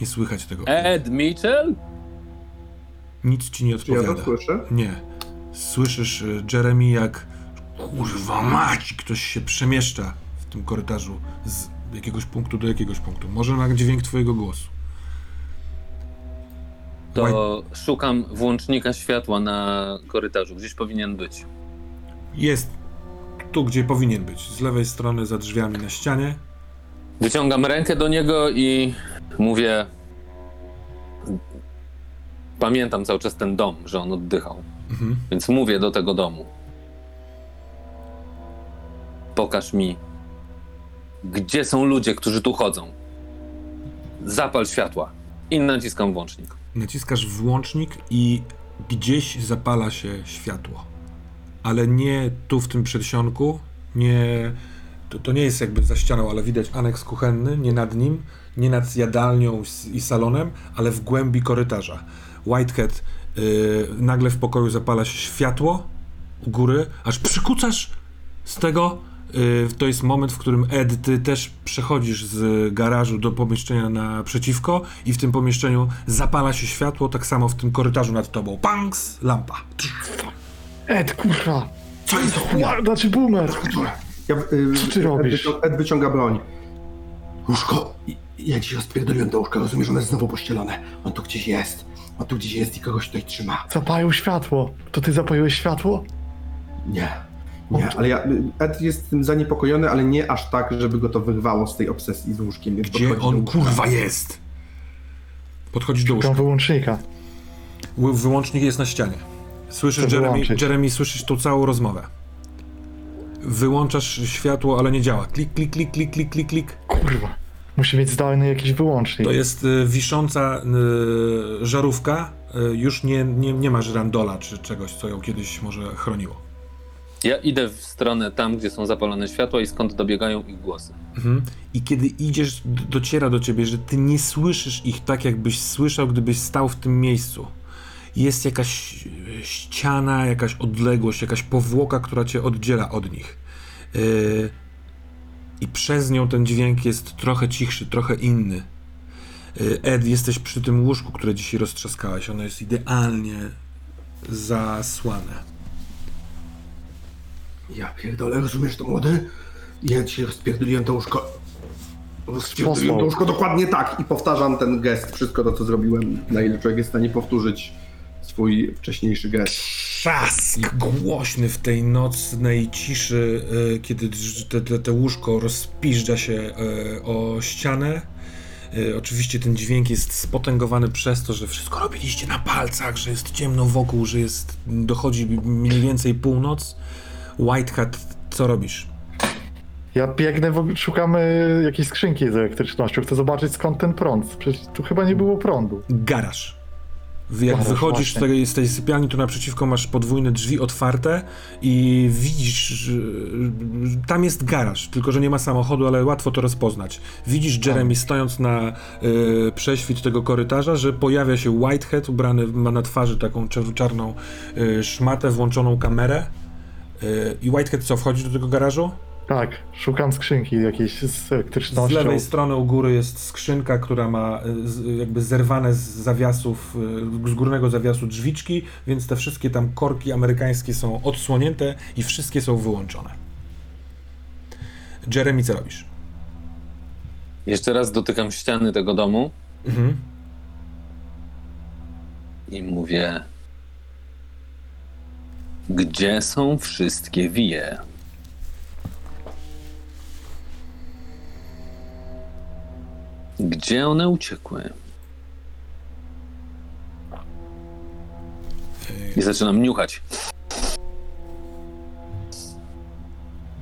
Nie słychać tego. Ed Mitchell? Nic ci nie Czy ja to odpowiada. słyszę? Nie. Słyszysz y, Jeremy jak kurwa mać, ktoś się przemieszcza w tym korytarzu z jakiegoś punktu do jakiegoś punktu. Może na dźwięk twojego głosu. To szukam włącznika światła na korytarzu. Gdzieś powinien być. Jest tu, gdzie powinien być. Z lewej strony za drzwiami na ścianie. Wyciągam rękę do niego i mówię. Pamiętam cały czas ten dom, że on oddychał. Mhm. Więc mówię do tego domu. Pokaż mi, gdzie są ludzie, którzy tu chodzą. Zapal światła. I naciskam włącznik. Naciskasz włącznik i gdzieś zapala się światło. Ale nie tu w tym przedsionku, nie. To, to nie jest jakby za ścianą, ale widać aneks kuchenny, nie nad nim, nie nad jadalnią i salonem, ale w głębi korytarza. Whitehead yy, nagle w pokoju zapala się światło u góry, aż przykucasz z tego. Yy, to jest moment, w którym Ed, ty też przechodzisz z garażu do pomieszczenia naprzeciwko i w tym pomieszczeniu zapala się światło, tak samo w tym korytarzu nad tobą. Panks, lampa. Ed, kurwa! Co jest to Ła- Znaczy boomer! Ja, y, Co ty robisz? Ed, wycią- Ed wyciąga broń. Łóżko, ja ci rozpierdoliłem to łóżko, rozumiesz, ono jest znowu pościelone. On tu gdzieś jest. On tu gdzieś jest i kogoś tutaj trzyma. Zapalił światło. To ty zapaliłeś światło? Nie. Nie, ale ja, Ed jest tym zaniepokojony, ale nie aż tak, żeby go to wyrwało z tej obsesji z łóżkiem. więc Gdzie podchodzi do on łóżka. kurwa jest? Podchodzisz do łóżka. Szukam wyłącznika. Wyłącznik jest na ścianie. Słyszysz, Chcę Jeremy, wyłączyć. Jeremy, słyszysz tą całą rozmowę. Wyłączasz światło, ale nie działa. Klik, klik, klik, klik, klik, klik, klik. Kurwa. Musi mieć zdalny jakiś wyłącznik. To jest y, wisząca y, żarówka. Y, już nie, nie, nie ma żrandola czy czegoś, co ją kiedyś może chroniło. Ja idę w stronę tam, gdzie są zapalone światła i skąd dobiegają ich głosy. Mhm. I kiedy idziesz, dociera do ciebie, że ty nie słyszysz ich tak, jakbyś słyszał, gdybyś stał w tym miejscu. Jest jakaś e, ściana, jakaś odległość, jakaś powłoka, która cię oddziela od nich. Yy, I przez nią ten dźwięk jest trochę cichszy, trochę inny. Yy, Ed, jesteś przy tym łóżku, które dzisiaj roztrzaskałeś. Ono jest idealnie zasłane. Ja pierdolę, rozumiesz to młody? Ja ci rozpierdoliłem to łóżko. Rozpierdoliłem to łóżko dokładnie tak i powtarzam ten gest, wszystko to co zrobiłem, na ile człowiek jest w stanie powtórzyć swój wcześniejszy gest. Trzask głośny w tej nocnej ciszy, e, kiedy te, te, te łóżko rozpiżdża się e, o ścianę. E, Oczywiście ten dźwięk jest spotęgowany przez to, że wszystko robiliście na palcach, że jest ciemno wokół, że jest, dochodzi mniej więcej północ. Whitehat, co robisz? Ja biegnę, szukamy jakiejś skrzynki z elektrycznością. Chcę zobaczyć skąd ten prąd. Przecież tu chyba nie było prądu. Garaż. Jak wychodzisz tej, z tej sypialni, to naprzeciwko masz podwójne drzwi otwarte i widzisz, tam jest garaż, tylko że nie ma samochodu, ale łatwo to rozpoznać. Widzisz Jeremy stojąc na y, prześwit tego korytarza, że pojawia się Whitehead, ubrany ma na twarzy taką czarną y, szmatę, włączoną kamerę. Y, I Whitehead co, wchodzi do tego garażu? Tak, szukam skrzynki jakiejś z Z elektrycznością. lewej strony u góry jest skrzynka, która ma z- jakby zerwane z zawiasów, y, z górnego zawiasu drzwiczki, więc te wszystkie tam korki amerykańskie są odsłonięte i wszystkie są wyłączone. Jeremy, co robisz? Jeszcze raz dotykam ściany tego domu Mhm. i mówię: Gdzie są wszystkie wije? Gdzie one uciekły? I zaczynam niuchać.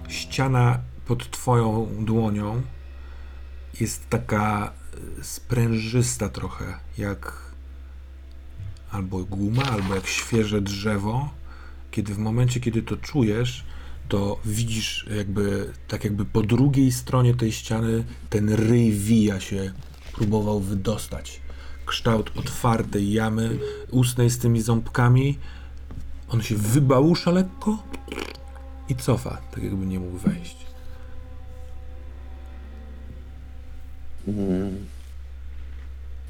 Ściana pod twoją dłonią jest taka y, sprężysta trochę, jak albo guma, albo jak świeże drzewo. Kiedy w momencie, kiedy to czujesz, to widzisz jakby, tak jakby po drugiej stronie tej ściany ten ryj wija się, próbował wydostać. Kształt otwartej jamy ustnej z tymi ząbkami On się wybałusza lekko i cofa, tak jakby nie mógł wejść.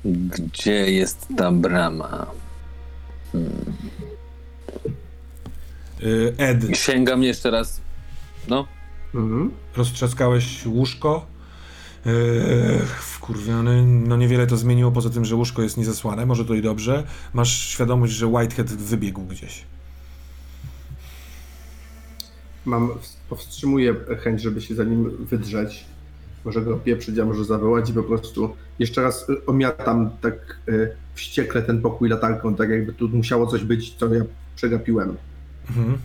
Gdzie jest ta brama? Y, Ed, Sięgam jeszcze raz. No, Mhm. roztrzaskałeś łóżko. Yy, wkurwiony, no niewiele to zmieniło, poza tym, że łóżko jest niezasłane, może to i dobrze. Masz świadomość, że Whitehead wybiegł gdzieś. Mam, powstrzymuję chęć, żeby się za nim wydrzeć. Może go pieprzyć, a może zawołać i po prostu jeszcze raz y, omiatam tak y, wściekle ten pokój latarką, tak jakby tu musiało coś być, co ja przegapiłem. Mhm.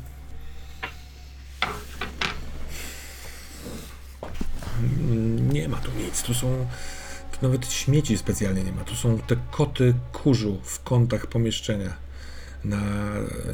Nie ma tu nic, tu są. Nawet śmieci specjalnie nie ma. Tu są te koty kurzu w kątach pomieszczenia. Na,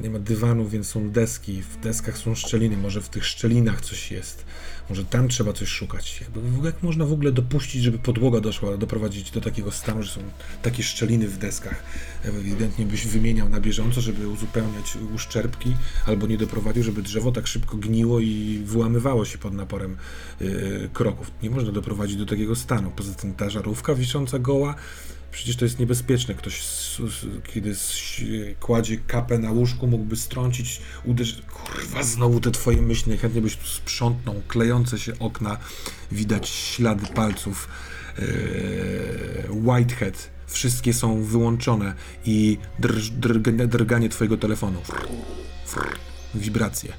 nie ma dywanu, więc są deski. W deskach są szczeliny. Może w tych szczelinach coś jest. Może tam trzeba coś szukać. Jakby, jak można w ogóle dopuścić, żeby podłoga doszła, doprowadzić do takiego stanu, że są takie szczeliny w deskach. Ewidentnie byś wymieniał na bieżąco, żeby uzupełniać uszczerbki, albo nie doprowadził, żeby drzewo tak szybko gniło i wyłamywało się pod naporem yy, kroków. Nie można doprowadzić do takiego stanu. Poza tym ta żarówka wisząca goła, przecież to jest niebezpieczne. Ktoś, kiedy kładzie kapę na łóżku, mógłby strącić, uderzyć. Kurwa, znowu te twoje myśli. Najchętniej byś tu sprzątnął. Klejące się okna, widać ślady palców. Yy, Whitehead. Wszystkie są wyłączone i drż, drganie, drganie twojego telefonu. Wibracje.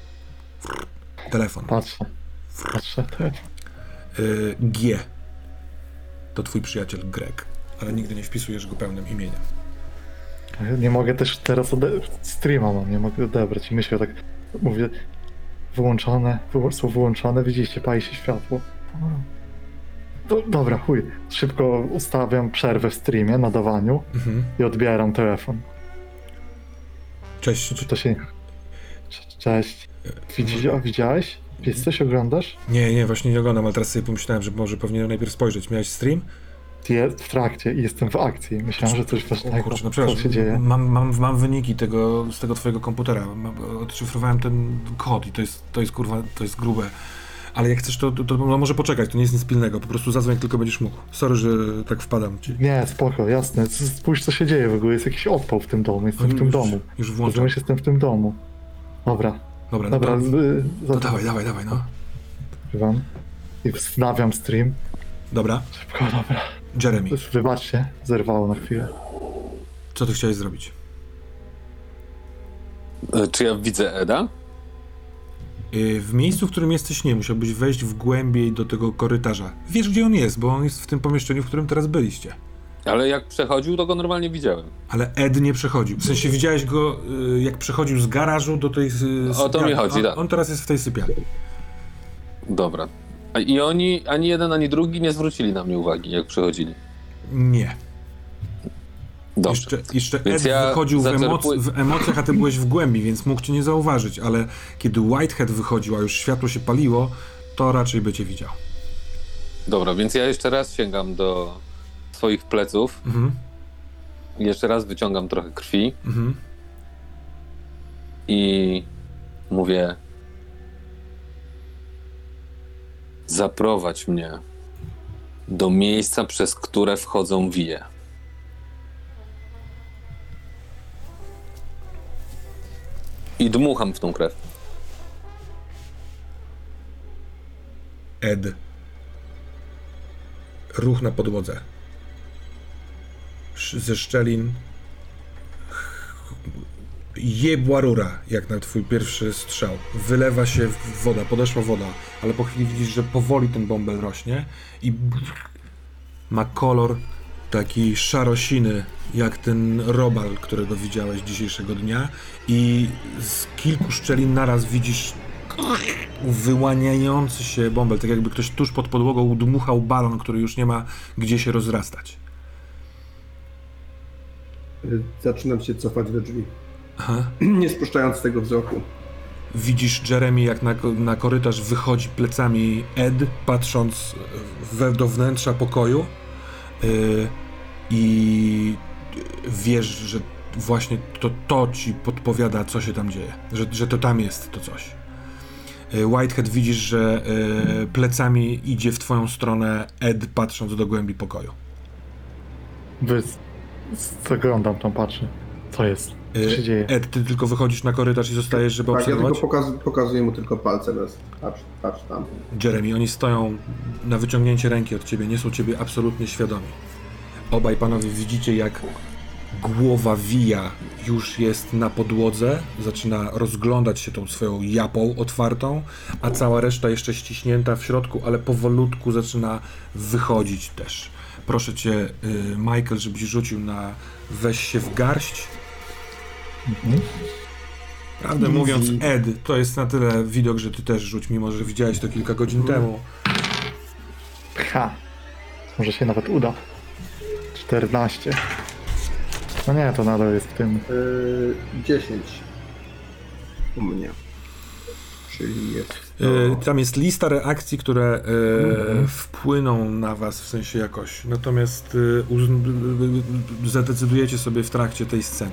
Telefon. Patrzę. Patrzę. tak. Y, G. To twój przyjaciel Greg, ale nigdy nie wpisujesz go pełnym imieniem. Nie mogę też teraz ode... streama mam, nie mogę odebrać i myślę tak, mówię wyłączone, są wyłączone, widzieliście, pali się światło. Do, dobra, chuj, szybko ustawiam przerwę w streamie, nadawaniu Mhm. i odbieram telefon. Cześć. To się... Cze- Cześć. Widzi... A widziałeś? Jesteś, oglądasz? Nie, nie, właśnie nie oglądam, ale teraz sobie pomyślałem, że może powinienem najpierw spojrzeć. Miałeś stream? Jest w trakcie i jestem w akcji. Myślałem, że coś ważnego, kurczę, no przepraszam. się dzieje. Mam, mam, mam wyniki tego, z tego twojego komputera. Odszyfrowałem ten kod i to jest, to jest kurwa, to jest grube. Ale jak chcesz, to, to, to no może poczekać, to nie jest nic pilnego. Po prostu zadzwoń, tylko będziesz mógł. Sorry, że tak wpadam ci. Nie, spoko, jasne. Spójrz, co się dzieje w ogóle. Jest jakiś odpał w tym domu. Jestem w tym już, domu. Już włączam. Rozumiesz, jestem w tym domu. Dobra, Dobra, no dobra. to, z- to dawaj, dawaj, dawaj, no. Wam. I wznawiam stream. Dobra. Szybko, dobra. Jeremy, Wybaczcie, zerwało na chwilę. co ty chciałeś zrobić? e, czy ja widzę Eda? Y, W miejscu, w którym jesteś, nie, musiałbyś wejść w głębiej do tego korytarza. Wiesz, gdzie on jest, bo on jest w tym pomieszczeniu, w którym teraz byliście. Ale jak przechodził, to go normalnie widziałem. Ale Ed nie przechodził. W sensie widziałeś go, y, jak przechodził z garażu do tej sypialni. to mi chodzi, on, tak. on teraz jest w tej sypialni. Dobra. I oni, ani jeden, ani drugi nie zwrócili na mnie uwagi, jak przechodzili. Nie. Dobrze. Jeszcze, jeszcze Więc Ed ja wychodził w, emoc- w emocjach, a ty byłeś w głębi, więc mógł cię nie zauważyć, ale kiedy Whitehead wychodził, a już światło się paliło, to raczej by cię widział. Dobra, więc ja jeszcze raz sięgam do swoich pleców. Mhm, Jeszcze raz wyciągam trochę krwi mhm. i mówię: Zaprowadź mnie do miejsca, przez które wchodzą wije. I dmucham w tą krew. Ed. Ruch na podłodze. Ze szczelin. Jebła rura, jak na twój pierwszy strzał. Wylewa się woda, podeszła woda, ale po chwili widzisz, że powoli ten bąbel rośnie i ma kolor taki szarosiny, jak ten robal, którego widziałeś dzisiejszego dnia i z kilku szczelin naraz widzisz wyłaniający się bąbel, tak jakby ktoś tuż pod podłogą udmuchał balon, który już nie ma gdzie się rozrastać. Zaczynam się cofać do drzwi, Aha. nie spuszczając tego wzroku. Widzisz Jeremy, jak na, na korytarz wychodzi plecami Ed, patrząc we, do wnętrza pokoju yy, i wiesz, że właśnie to, to ci podpowiada, co się tam dzieje, że, że to tam jest to coś. Y, Whitehead widzisz, że y, plecami idzie w twoją stronę Ed, patrząc do głębi pokoju. Wy... Zaglądam tam, patrzę. Co jest? Co Y, się dzieje? Ed, ty tylko wychodzisz na korytarz i zostajesz, żeby Tak, ja obserwować? tylko pokaz, pokazuję mu tylko palce bez. Patrz, patrz tam. Jeremy, oni stoją na wyciągnięcie ręki od ciebie, nie są ciebie absolutnie świadomi. Obaj panowie widzicie, jak głowa Wija już jest na podłodze, zaczyna rozglądać się tą swoją japą otwartą, a cała reszta jeszcze ściśnięta w środku, ale powolutku zaczyna wychodzić też. Proszę cię, y, Michael, żebyś rzucił na weź się w garść. Mhm. Prawdę Easy. mówiąc, Ed, to jest na tyle widok, że ty też rzuć, mimo że widziałeś to kilka godzin temu. Ha! Może się nawet uda. 14. No nie, to nadal jest w tym. Yy, 10 u mnie. Czyli jest. Y, To... Tam jest lista reakcji, które y, Mhm. wpłyną na was w sensie jakoś. Natomiast y, y, y, zadecydujecie sobie w trakcie tej sceny.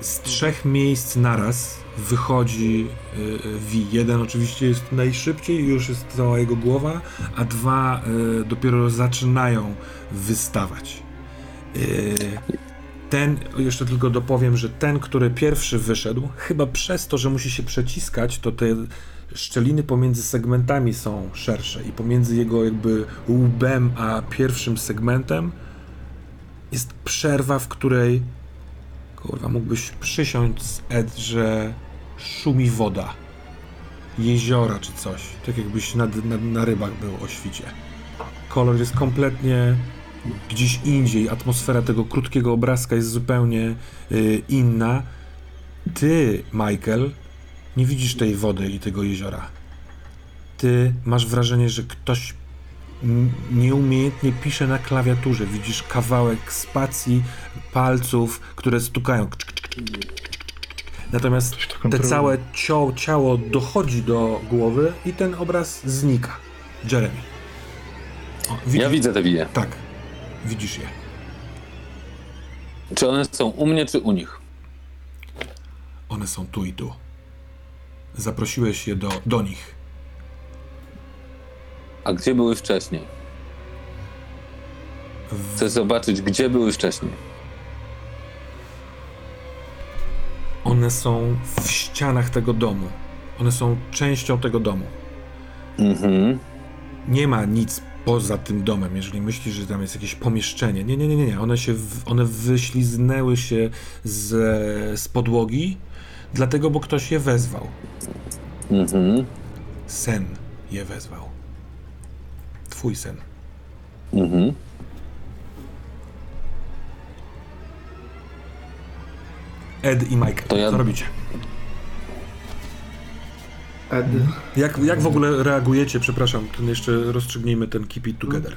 Z trzech miejsc naraz wychodzi y, y, Vi. Jeden oczywiście jest najszybciej, już jest cała jego głowa, a dwa y, dopiero zaczynają wystawać. Y, ten, jeszcze tylko dopowiem, że ten, który pierwszy wyszedł, chyba przez to, że musi się przeciskać, to te szczeliny pomiędzy segmentami są szersze i pomiędzy jego jakby łbem a pierwszym segmentem jest przerwa, w której kurwa, mógłbyś przysiąść Ed, że szumi woda jeziora czy coś, tak jakbyś na, na, na rybach był o świcie. Kolor jest kompletnie gdzieś indziej, atmosfera tego krótkiego obrazka jest zupełnie y, inna. Ty, Michael, nie widzisz tej wody i tego jeziora. Ty masz wrażenie, że ktoś nieumiejętnie pisze na klawiaturze. Widzisz kawałek spacji, palców, które stukają. Natomiast te całe cio, ciało dochodzi do głowy i ten obraz znika. Jeremy. O, widzisz, Ja widzę te wije. Tak, widzisz je. Czy one są u mnie, czy u nich? One są tu i tu. Zaprosiłeś je do, do nich. A gdzie były wcześniej? Chcę zobaczyć, gdzie były wcześniej. one są w ścianach tego domu. One są częścią tego domu. Mhm. Nie ma nic poza tym domem, jeżeli myślisz, że tam jest jakieś pomieszczenie. Nie, nie, nie, nie. nie. One, się one wyśliznęły się z, z podłogi, dlatego, bo ktoś je wezwał. Mhm. Sen je wezwał. Twój sen. Mhm. Ed i Michael, To ja- co robicie? Ed, Jak, jak w ogóle reagujecie? Przepraszam, ten jeszcze rozstrzygnijmy ten keep it together.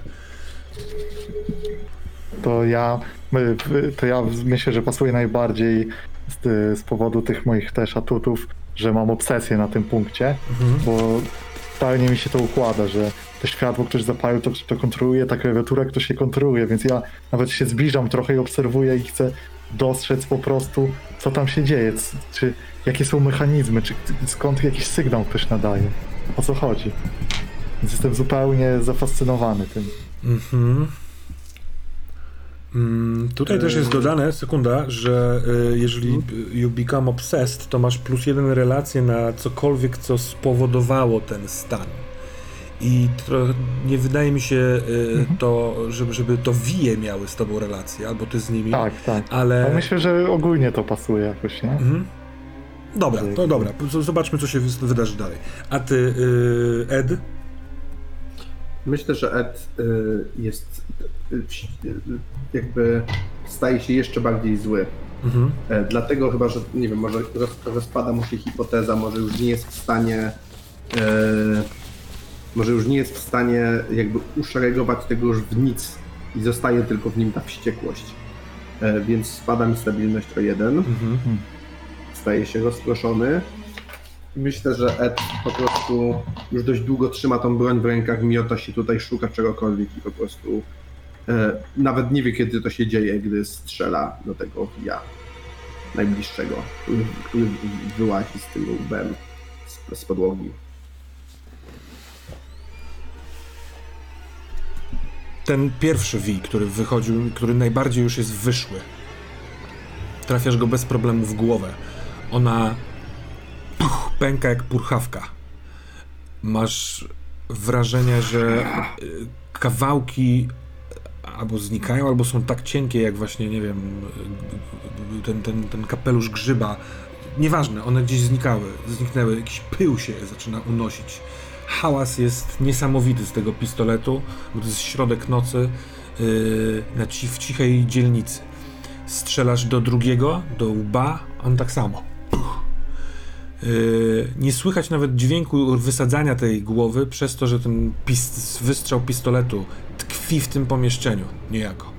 To ja, my- to ja myślę, że pasuje najbardziej z, z powodu tych moich też atutów, że mam obsesję na tym punkcie, Mhm. bo totalnie mi się to układa, że to światło ktoś zapalił, to, to kontroluje, ta klawiatura ktoś się kontroluje, więc ja nawet się zbliżam trochę i obserwuję i chcę dostrzec po prostu, co tam się dzieje, czy jakie są mechanizmy, czy skąd jakiś sygnał ktoś nadaje, o co chodzi. Więc jestem zupełnie zafascynowany tym. Mhm. Tutaj też jest dodane, sekunda, że y, jeżeli y, you become obsessed, to masz plus jeden relację na cokolwiek, co spowodowało ten stan. I tro, nie wydaje mi się y, to, żeby, żeby to wije miały z tobą relację, albo ty z nimi, Tak, tak. ale... Ale myślę, że ogólnie to pasuje jakoś, nie? Mhm. Dobra, to dobra, zobaczmy, co się wy- wydarzy dalej. A ty, y, Ed? Myślę, że Ed y, jest y, y, jakby staje się jeszcze bardziej zły. Mhm. E, Dlatego chyba, że nie wiem, może roz, rozpada mu się hipoteza, może już nie jest w stanie e, może już nie jest w stanie jakby uszeregować tego już w nic i zostaje tylko w nim ta wściekłość. E, więc spada mi stabilność o jeden, Mhm. staje się rozproszony. Myślę, że Ed po prostu już dość długo trzyma tą broń w rękach, miota się tutaj, szuka czegokolwiek i po prostu e, nawet nie wie, kiedy to się dzieje, gdy strzela do tego ja. najbliższego, który, który wyłazi z tym łbem z, z podłogi. Ten pierwszy wi, który wychodził, który najbardziej już jest wyszły. Trafiasz go bez problemu w głowę. Ona puch, pęka jak purchawka. Masz wrażenie, że y, kawałki albo znikają, albo są tak cienkie, jak właśnie, nie wiem, ten, ten, ten kapelusz grzyba. Nieważne, one gdzieś znikały, zniknęły, jakiś pył się zaczyna unosić. Hałas jest niesamowity z tego pistoletu, bo to jest środek nocy yy, na ci, w cichej dzielnicy. Strzelasz do drugiego, do łba, on tak samo. Yy, nie słychać nawet dźwięku wysadzania tej głowy, przez to, że ten wystrzał pistoletu tkwi w tym pomieszczeniu niejako.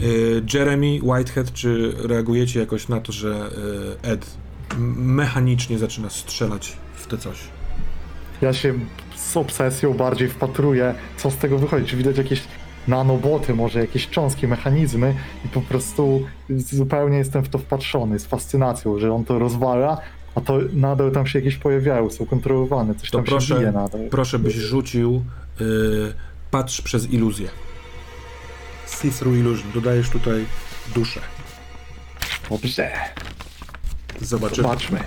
Yy, Jeremy, Whitehead, czy reagujecie jakoś na to, że yy, Ed mechanicznie zaczyna strzelać w te coś? Ja się z obsesją bardziej wpatruję, co z tego wychodzi. Czy widać jakieś nanoboty, może jakieś cząstki, mechanizmy i po prostu zupełnie jestem w to wpatrzony, z fascynacją, że on to rozwala, a to nadal tam się jakieś pojawiają, są kontrolowane, coś To tam się proszę, bije nadal. proszę byś rzucił yy, patrz przez iluzję. See through illusion. Dodajesz tutaj duszę. Dobrze, Zobaczymy. zobaczmy.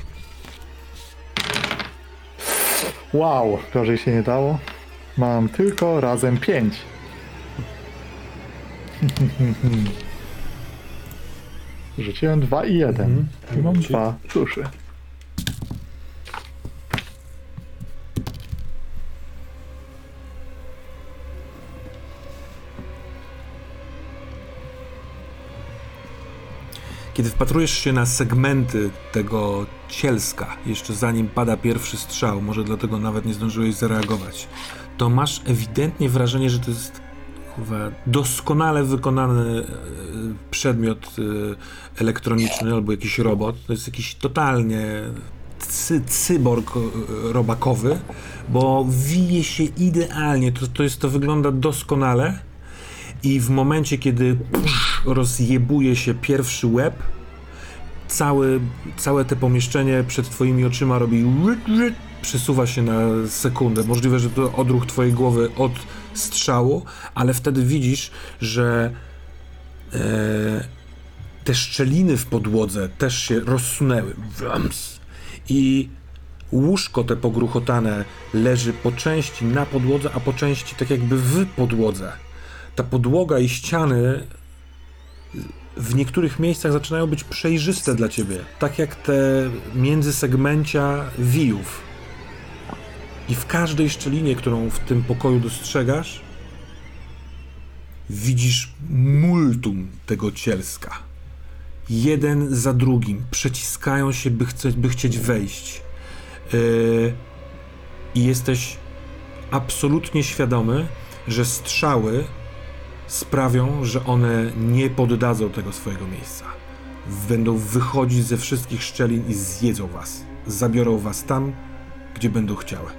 Wow, gorzej się nie dało. Mam tylko razem pięć. Rzuciłem dwa i jeden. Mhm. I mam dwa duszy. Kiedy wpatrujesz się na segmenty tego cielska, jeszcze zanim pada pierwszy strzał, może dlatego nawet nie zdążyłeś zareagować, to masz ewidentnie wrażenie, że to jest kurwa, doskonale wykonany e, przedmiot e, elektroniczny albo jakiś robot. To jest jakiś totalnie cy, cyborg e, robakowy, bo wije się idealnie. To, to, jest, to wygląda doskonale. I w momencie, kiedy rozjebuje się pierwszy łeb, cały, całe te pomieszczenie przed twoimi oczyma robi przesuwa się na sekundę. Możliwe, że to odruch twojej głowy od strzału, ale wtedy widzisz, że e, te szczeliny w podłodze też się rozsunęły. Wrams. I łóżko te pogruchotane leży po części na podłodze, a po części tak jakby w podłodze. Ta podłoga i ściany w niektórych miejscach zaczynają być przejrzyste dla ciebie, tak jak te międzysegmencia wijów. I w każdej szczelinie, którą w tym pokoju dostrzegasz, widzisz multum tego cielska. Jeden za drugim przeciskają się, by, chce, by chcieć wejść. Yy, I jesteś absolutnie świadomy, że strzały sprawią, że one nie poddadzą tego swojego miejsca. Będą wychodzić ze wszystkich szczelin i zjedzą was. Zabiorą was tam, gdzie będą chciały.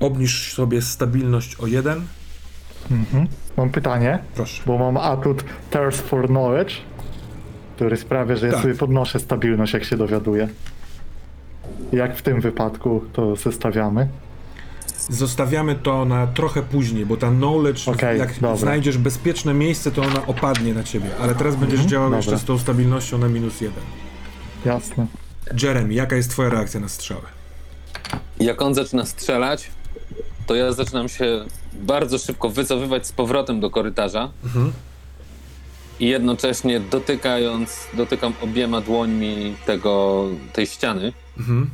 Obniż sobie stabilność o jeden. Mhm. Mam pytanie, Proszę. bo mam atut Thirst for Knowledge, który sprawia, że ja Tak. sobie podnoszę stabilność, jak się dowiaduję. Jak w tym wypadku to zestawiamy? Zostawiamy to na trochę później, bo ta knowledge, Okej, jak dobra. znajdziesz bezpieczne miejsce, to ona opadnie na ciebie. Ale teraz będziesz działał dobra. jeszcze z tą stabilnością na minus jeden. Jasne. Jeremy, jaka jest twoja reakcja na strzały? Jak on zaczyna strzelać, to ja zaczynam się bardzo szybko wycofywać z powrotem do korytarza i jednocześnie dotykając, dotykam obiema dłońmi tego, tej ściany. Mhm.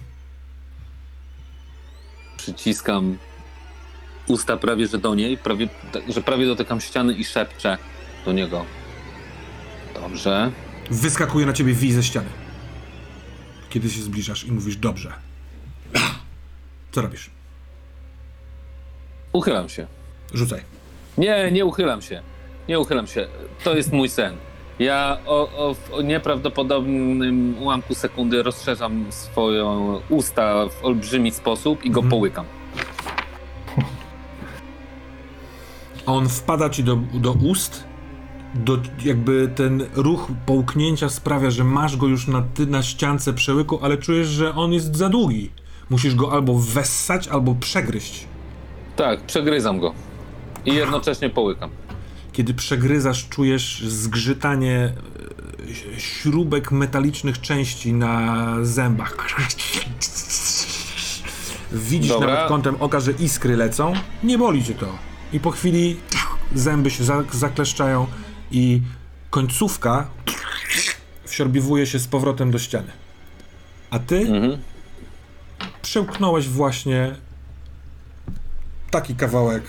Przyciskam usta prawie, że do niej, prawie, że prawie dotykam ściany i szepczę do niego. Dobrze. Wyskakuje na ciebie wij ze ściany. Kiedy się zbliżasz i mówisz dobrze. Co robisz? Uchylam się. Rzucaj. Nie, nie uchylam się. Nie uchylam się. To jest mój sen. Ja o, o, w nieprawdopodobnym ułamku sekundy rozszerzam swoje usta w olbrzymi sposób i go Mhm. połykam. On wpada ci do, do ust do, jakby ten ruch połknięcia sprawia, że masz go już na, na ściance przełyku, ale czujesz, że on jest za długi. Musisz go albo wessać, albo przegryźć. Tak, przegryzam go. I jednocześnie połykam. Kiedy przegryzasz, czujesz zgrzytanie e, śrubek metalicznych części na zębach. Widzisz Dobra. nawet kątem oka, że iskry lecą. Nie boli cię to. I po chwili zęby się za- zakleszczają i końcówka wsiorbiwuje się z powrotem do ściany. A ty Mhm. przełknąłeś właśnie taki kawałek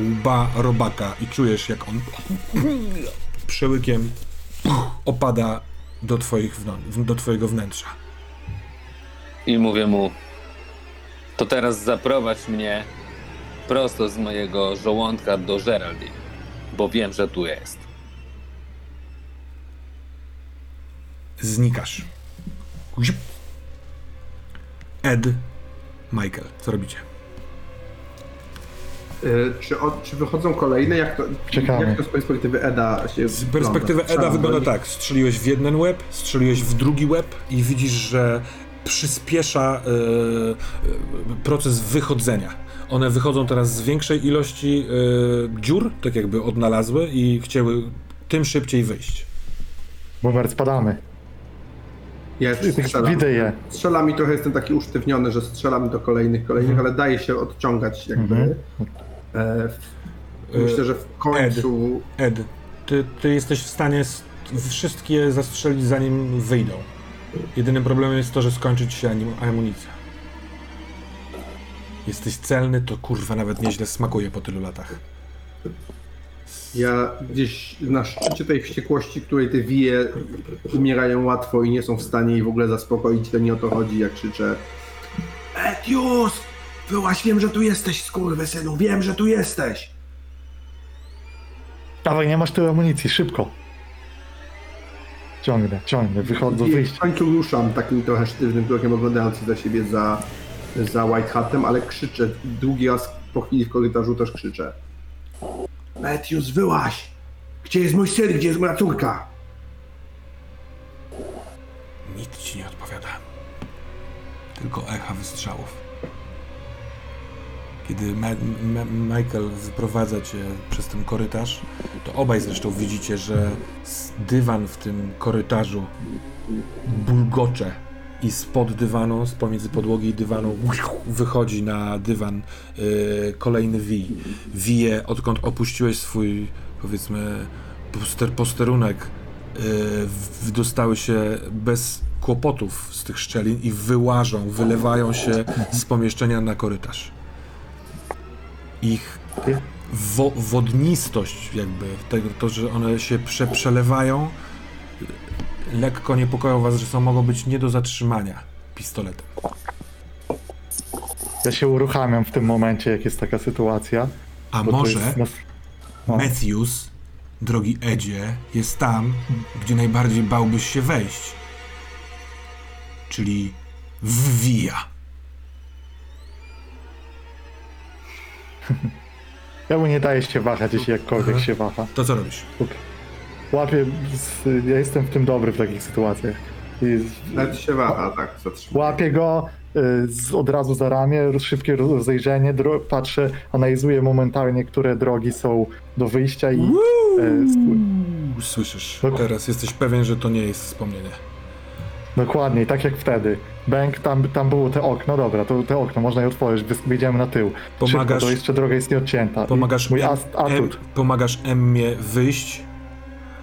łba robaka i czujesz jak on przełykiem opada do, twoich do twojego wnętrza. I mówię mu, to teraz zaprowadź mnie prosto z mojego żołądka do Geraldine, bo wiem, że tu jest. Znikasz. Ed, Michael, co robicie? Y, Czy, od, czy wychodzą kolejne? Jak to, Czekamy. jak to z perspektywy Eda się Z perspektywy Eda Strzelam do wygląda tak. Strzeliłeś w jeden łeb, strzeliłeś w drugi łeb i widzisz, że przyspiesza e, e, proces wychodzenia. One wychodzą teraz z większej ilości e, dziur, tak jakby odnalazły i chciały tym szybciej wyjść. Boomer, spadamy. Ja strzelam. Widzę je. Strzelam i trochę jestem taki usztywniony, że strzelam do kolejnych, kolejnych, ale daje się odciągać jakby. E, w, myślę, że w końcu Ed, ty, ty jesteś w stanie wszystkie zastrzelić zanim wyjdą. Jedynym problemem jest to, że skończy ci się amunicja. Jesteś celny, to kurwa nawet nieźle smakuje po tylu latach. ja gdzieś na szczycie tej wściekłości, której te wije umierają łatwo i nie są w stanie i w ogóle zaspokoić, to nie o to chodzi, jak krzyczę Etius! Wyłaś, wiem, że tu jesteś, skurwysynu, wiem, że tu jesteś! Dawaj, nie masz tylu amunicji, szybko. Ciągnę, ciągnę, wychodzę, I wyjść. w końcu ruszam takim trochę sztywnym krokiem, oglądając za siebie za, za White Hatem, ale krzyczę. Drugi raz po chwili w korytarzu też krzyczę. Matthews, wyłaś! Gdzie jest mój syn? Gdzie jest moja córka? Nic ci nie odpowiada. Tylko echa wystrzałów. Kiedy Ma- Ma- Michael wyprowadza cię przez ten korytarz, to obaj zresztą widzicie, że dywan w tym korytarzu bulgocze i spod dywanu, z pomiędzy podłogi i dywanu wychodzi na dywan y, kolejny wij. Wije, odkąd opuściłeś swój, powiedzmy, poster, posterunek, y, w- dostały się bez kłopotów z tych szczelin i wyłażą, wylewają się z pomieszczenia na korytarz. Ich wo, wodnistość jakby, tego, to, że one się prze, przelewają, lekko niepokoją was, że są mogą być nie do zatrzymania pistoletem. Ja się uruchamiam w tym momencie, jak jest taka sytuacja. A może jest no. Matthews, drogi Edzie, jest tam, gdzie najbardziej bałbyś się wejść. Czyli wwija. Ja mu nie daję się wahać, jeśli jakkolwiek Aha. się waha. To co robisz? Łapię, z, ja jestem w tym dobry w takich sytuacjach. I Nawet się waha, tak, zatrzymuje. łapię go y, z, od razu za ramię, szybkie rozejrzenie, dro, patrzę, analizuję momentalnie, które drogi są do wyjścia i... y, Słyszysz. Dok- Teraz jesteś pewien, że to nie jest wspomnienie. Dokładnie, tak jak wtedy. Bęk, tam, tam było te okno, dobra, to te okno można je otworzyć, wyjdziemy na tył. Pomagasz- Szybko, to jeszcze droga jest nieodcięta. I Pomagasz, Mój as, pomagasz Emmie wyjść,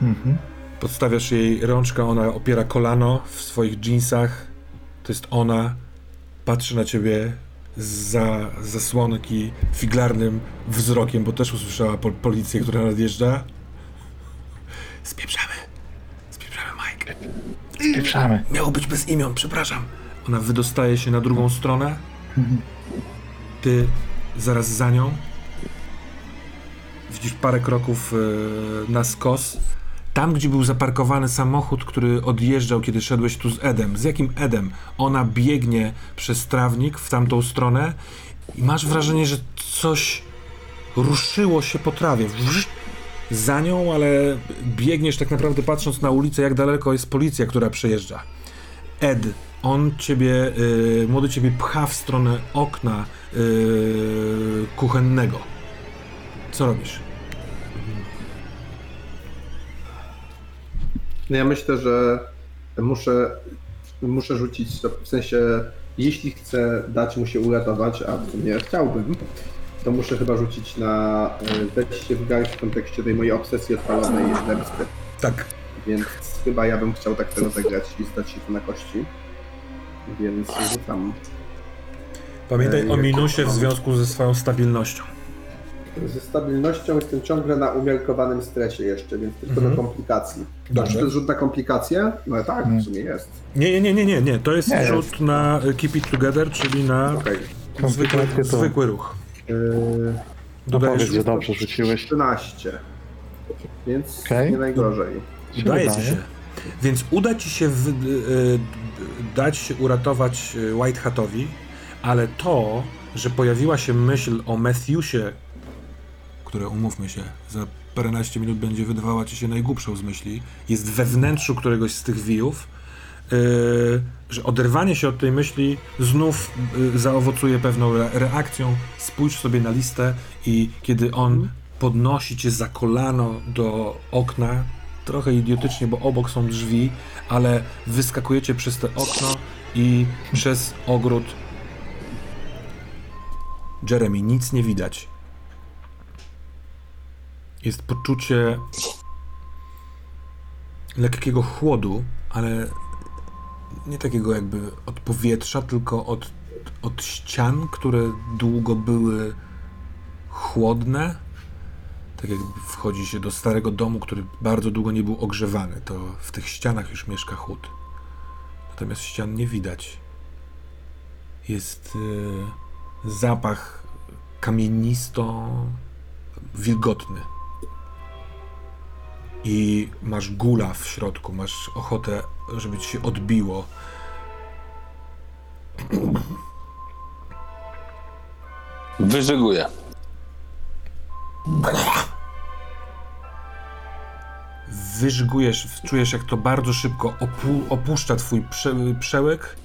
Mhm. podstawiasz jej rączkę, ona opiera kolano w swoich dżinsach. To jest ona. Patrzy na ciebie za zasłonki figlarnym wzrokiem, bo też usłyszała pol- policję, która nadjeżdża. Spieprzamy. Spieprzamy, Mike. Spieprzamy. Miało być bez imion, przepraszam. Ona wydostaje się na drugą stronę. Ty zaraz za nią. Widzisz parę kroków e, na skos. Tam, gdzie był zaparkowany samochód, który odjeżdżał, kiedy szedłeś tu z Edem. Z jakim Edem? Ona biegnie przez trawnik w tamtą stronę i masz wrażenie, że coś ruszyło się po trawie. Za nią, ale biegniesz tak naprawdę patrząc na ulicę, jak daleko jest policja, która przejeżdża. Ed, on ciebie, y, młody ciebie pcha w stronę okna y, kuchennego. Co robisz? No ja myślę, że muszę, muszę rzucić, to w sensie, jeśli chcę dać mu się uratować, a sumie chciałbym, to muszę chyba rzucić na e, wejście w garść w kontekście tej mojej obsesji odpalonej zemsty. Tak. Więc chyba ja bym chciał tak to rozegrać i zdać się tu na kości. Więc rzucam. Pamiętaj Ej, o minusie w związku ze swoją stabilnością. Ze stabilnością jestem ciągle na umiarkowanym stresie jeszcze, więc tylko Mhm. do komplikacji. Dobrze. Czy to jest rzut na komplikacje? No tak, w sumie jest. Nie, nie, nie, nie, nie, nie. to jest Nie rzut jest. na Keep It Together, czyli na Okej. zwykły, to- zwykły ruch. Yy, No Dodajesz powiedz, że dobrze rzuciłeś. 13. Więc Okej. nie najgorzej. Udaje ci wydaje. się. Więc uda ci się w, y, y, dać się uratować y, White Hatowi, ale to, że pojawiła się myśl o Matthewsie, które umówmy się, za paręnaście minut będzie wydawała ci się najgłupszą z myśli, jest we wnętrzu któregoś z tych wijów, y, że oderwanie się od tej myśli znów y, zaowocuje pewną re- reakcją. Spójrz sobie na listę i kiedy on podnosi cię za kolano do okna, trochę idiotycznie, bo obok są drzwi, ale wyskakujecie przez te okno i przez ogród. Jeremy, nic nie widać. Jest poczucie lekkiego chłodu, ale nie takiego jakby od powietrza, tylko od, od ścian, które długo były chłodne. Tak jakby wchodzi się do starego domu, który bardzo długo nie był ogrzewany, to w tych ścianach już mieszka chłód. Natomiast ścian nie widać. Jest y, zapach kamienisto wilgotny. I masz gula w środku, masz ochotę, żeby ci się odbiło. Wyżyguję. wyżgujesz, czujesz jak to bardzo szybko opu- opuszcza twój prze- przełyk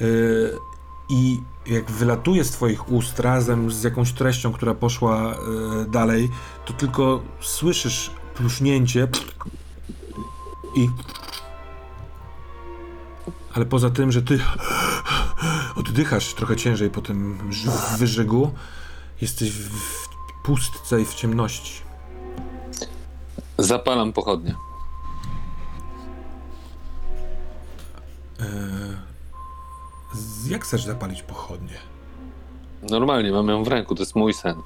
yy, i jak wylatuje z twoich ust razem z jakąś treścią, która poszła yy, dalej, to tylko słyszysz pluśnięcie i ale poza tym, że ty oddychasz trochę ciężej po tym wyżygu, jesteś w, pustce i w ciemności. Zapalam pochodnie. Z- Jak chcesz zapalić pochodnie? Normalnie, mam ją w ręku, to jest mój sen.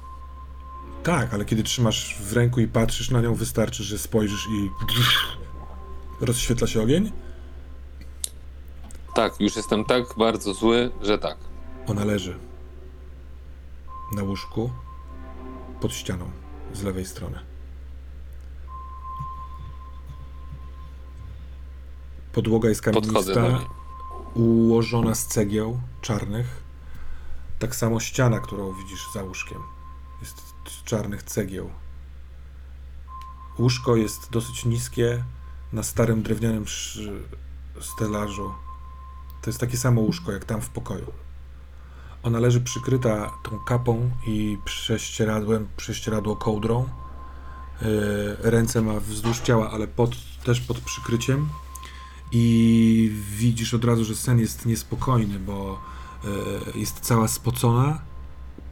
Tak, ale kiedy trzymasz w ręku i patrzysz na nią, wystarczy, że spojrzysz i rozświetla się ogień? Tak, już jestem tak bardzo zły, że tak. Ona leży na łóżku pod ścianą z lewej strony. Podłoga jest kamienista, ułożona z cegieł czarnych. Tak samo ściana, którą widzisz za łóżkiem, jest z czarnych cegieł. Łóżko jest dosyć niskie, na starym drewnianym stelażu. To jest takie samo łóżko jak tam w pokoju. Ona leży przykryta tą kapą i prześcieradłem, prześcieradło kołdrą. Yy, ręce ma wzdłuż ciała, ale pod, też pod przykryciem. I widzisz od razu, że sen jest niespokojny, bo yy, jest cała spocona,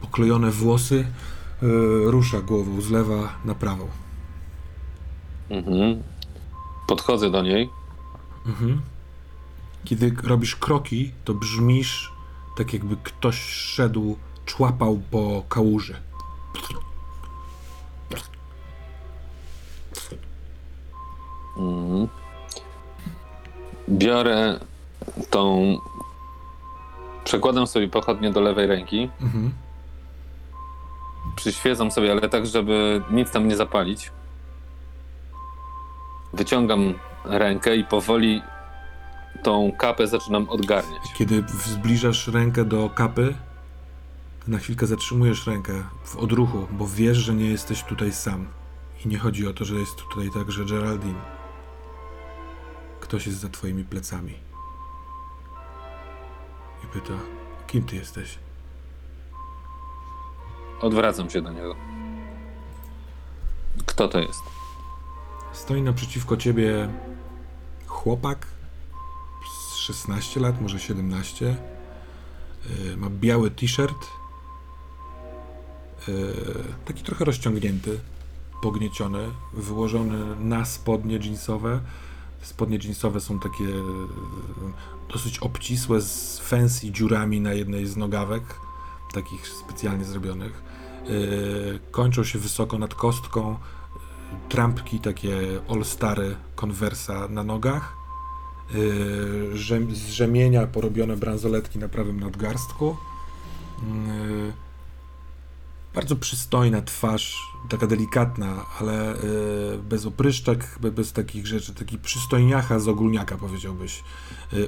poklejone włosy, yy, rusza głową z lewa na prawą. Mhm. Podchodzę do niej. Mhm. Kiedy robisz kroki, to brzmisz tak, jakby ktoś szedł, człapał po kałuży. Mhm. Biorę tą. Przekładam sobie pochodnie do lewej ręki. Mhm. Przyświecam sobie, ale tak, żeby nic tam nie zapalić. Wyciągam rękę i powoli tą kapę zaczynam odgarniać. Kiedy zbliżasz rękę do kapy, na chwilkę zatrzymujesz rękę w odruchu, bo wiesz, że nie jesteś tutaj sam. I nie chodzi o to, że jest tutaj także Geraldine. Ktoś jest za twoimi plecami. I pyta, kim ty jesteś? Odwracam się do niego. Kto to jest? Stoi naprzeciwko ciebie chłopak 16 lat, może 17. Yy, Ma biały t-shirt. Yy, Taki trochę rozciągnięty, pognieciony, wyłożony na spodnie jeansowe. Spodnie jeansowe są takie yy, dosyć obcisłe, z fancy dziurami na jednej z nogawek, takich specjalnie zrobionych. Kończą się wysoko nad kostką trampki, takie all-stary konwersa na nogach, z rzemienia porobione bransoletki na prawym nadgarstku. Yy, bardzo przystojna twarz, taka delikatna, ale yy, bez opryszczek, be- bez takich rzeczy, taki przystojniacha z ogólniaka powiedziałbyś.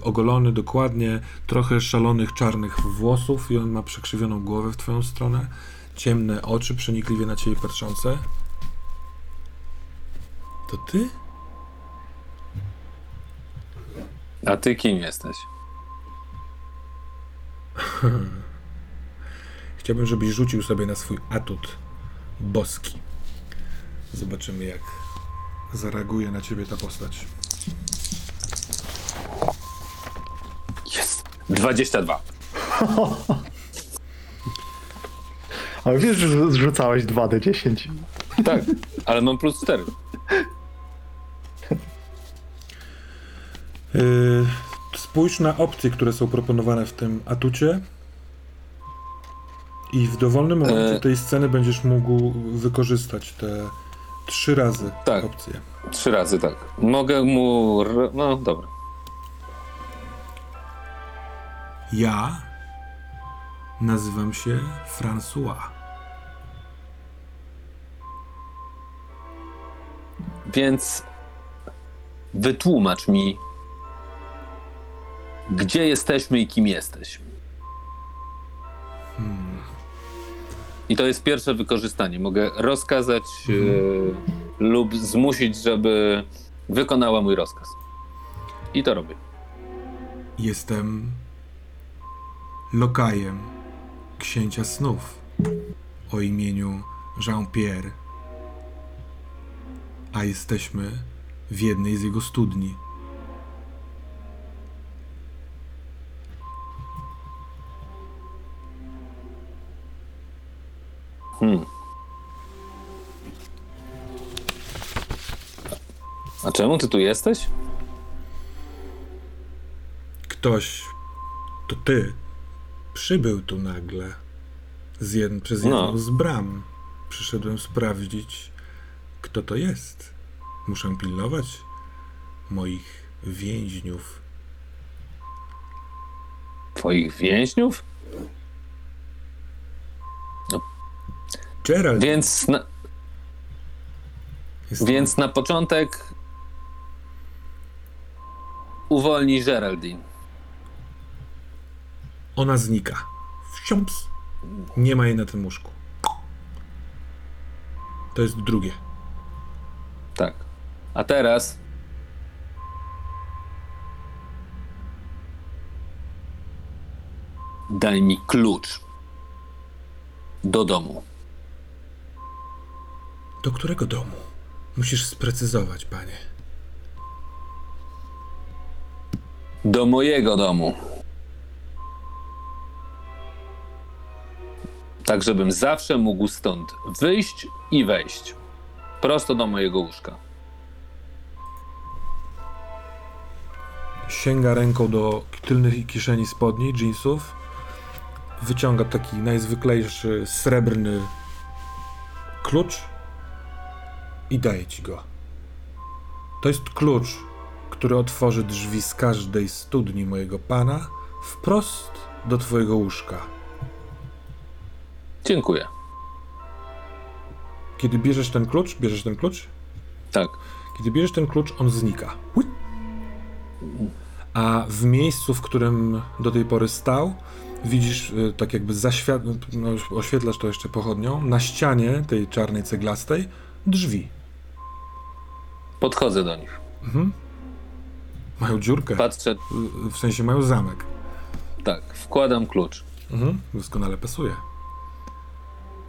Ogolony dokładnie, trochę szalonych czarnych włosów i on ma przekrzywioną głowę w twoją stronę, ciemne oczy przenikliwie na ciebie patrzące. To ty? A ty kim jesteś? Chciałbym, żebyś rzucił sobie na swój atut boski. Zobaczymy, jak zareaguje na ciebie ta postać. Jest. 22. Ale wiesz, że zrzucałeś 2d10. Tak, ale mam plus 4. spójrz na opcje, które są proponowane w tym atucie. I w dowolnym momencie E. tej sceny będziesz mógł wykorzystać te trzy razy Tak. opcje. Trzy razy tak. Mogę mu. No dobra. Ja nazywam się François. Więc wytłumacz mi, gdzie jesteśmy i kim jesteś. I to jest pierwsze wykorzystanie. Mogę rozkazać e, lub zmusić, żeby wykonała mój rozkaz. I to robię. Jestem lokajem księcia snów o imieniu Jean-Pierre, a jesteśmy w jednej z jego studni. Hmm. A czemu ty tu jesteś? Ktoś, to ty, przybył tu nagle z jed- przez No. jedną z bram. Przyszedłem sprawdzić, kto to jest. Muszę pilnować moich więźniów. Twoich więźniów? Gerald, Więc na, więc na początek uwolnij Geraldine. ona znika. Wsiąps. Nie ma jej na tym łóżku. To jest drugie. Tak. A teraz daj mi klucz do domu. Do którego domu? Musisz sprecyzować, panie. Do mojego domu. Tak, żebym zawsze mógł stąd wyjść i wejść. Prosto do mojego łóżka. Sięga ręką do tylnych kieszeni spodni, jeansów. Wyciąga taki najzwyklejszy srebrny klucz i daje ci go. To jest klucz, który otworzy drzwi z każdej studni mojego pana wprost do twojego łóżka. Dziękuję. Kiedy bierzesz ten klucz, bierzesz ten klucz, Tak. Kiedy bierzesz ten klucz, on znika. A w miejscu, w którym do tej pory stał, widzisz, y, tak jakby zaświat... no, oświetlasz to jeszcze pochodnią, na ścianie tej czarnej ceglastej drzwi. Podchodzę do nich. Mhm. Mają dziurkę. Patrzę, W sensie mają zamek. tak, wkładam klucz. Mhm. Doskonale pasuje.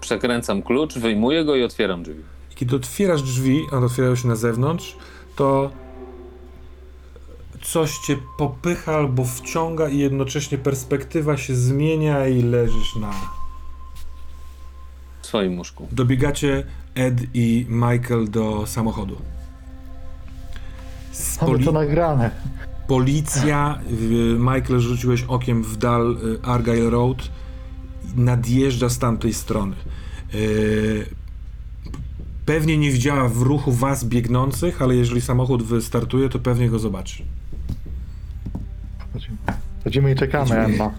Przekręcam klucz, wyjmuję go i otwieram drzwi. I Kiedy otwierasz drzwi, one otwierają się na zewnątrz, to coś cię popycha albo wciąga i jednocześnie perspektywa się zmienia i leżysz na... Swoim łóżku. Dobiegacie Ed i Michael do samochodu. Z Mamy poli- to nagrane. Policja, y, Michael rzuciłeś okiem w dal y, Argyle Road, nadjeżdża z tamtej strony. Y, Pewnie nie widziała w ruchu was biegnących, ale jeżeli samochód wystartuje, to pewnie go zobaczy. Chodzimy, chodzimy i czekamy, Chodzimy. Emma.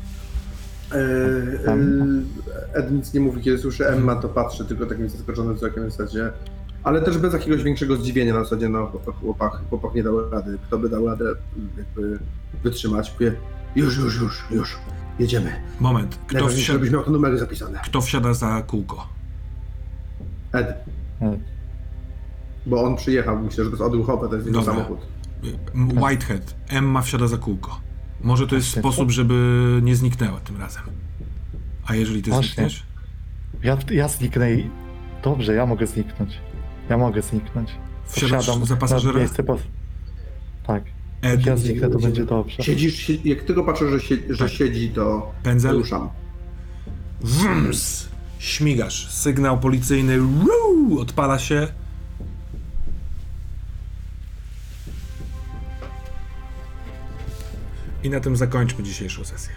E, e, Ed nic nie mówi, kiedy słyszy Emma, to patrzy tylko takim zaskoczonym wzrokiem w zasadzie. Ale też bez jakiegoś większego zdziwienia na zasadzie, no chłopak, chłopak nie dał rady. Kto by dał radę jakby wytrzymać? Mówię, już, już, już, już, jedziemy. Moment, kto, wsiada, żebyś miał te numery zapisane. kto wsiada za kółko? Ed, Ed. bo on przyjechał, myślę, że to jest odruchowe, to jest jego samochód. Whitehead, Emma wsiada za kółko. Może to jest Właśnie. sposób, żeby nie zniknęła tym razem. A jeżeli ty Właśnie. znikniesz? Ja, ja zniknę i... Dobrze, ja mogę zniknąć. Ja mogę zniknąć. Wsiadasz Wsiadam za na pasażera? miejsce pos... Tak. Ed, Jak ja zniknę, to będzie dobrze. Siedzisz, si- jak tylko patrzę, że, sie, że Tak. siedzi, to Pędzel? ruszam. Wrms! Śmigasz. Sygnał policyjny ruu, odpala się. I na tym zakończmy dzisiejszą sesję.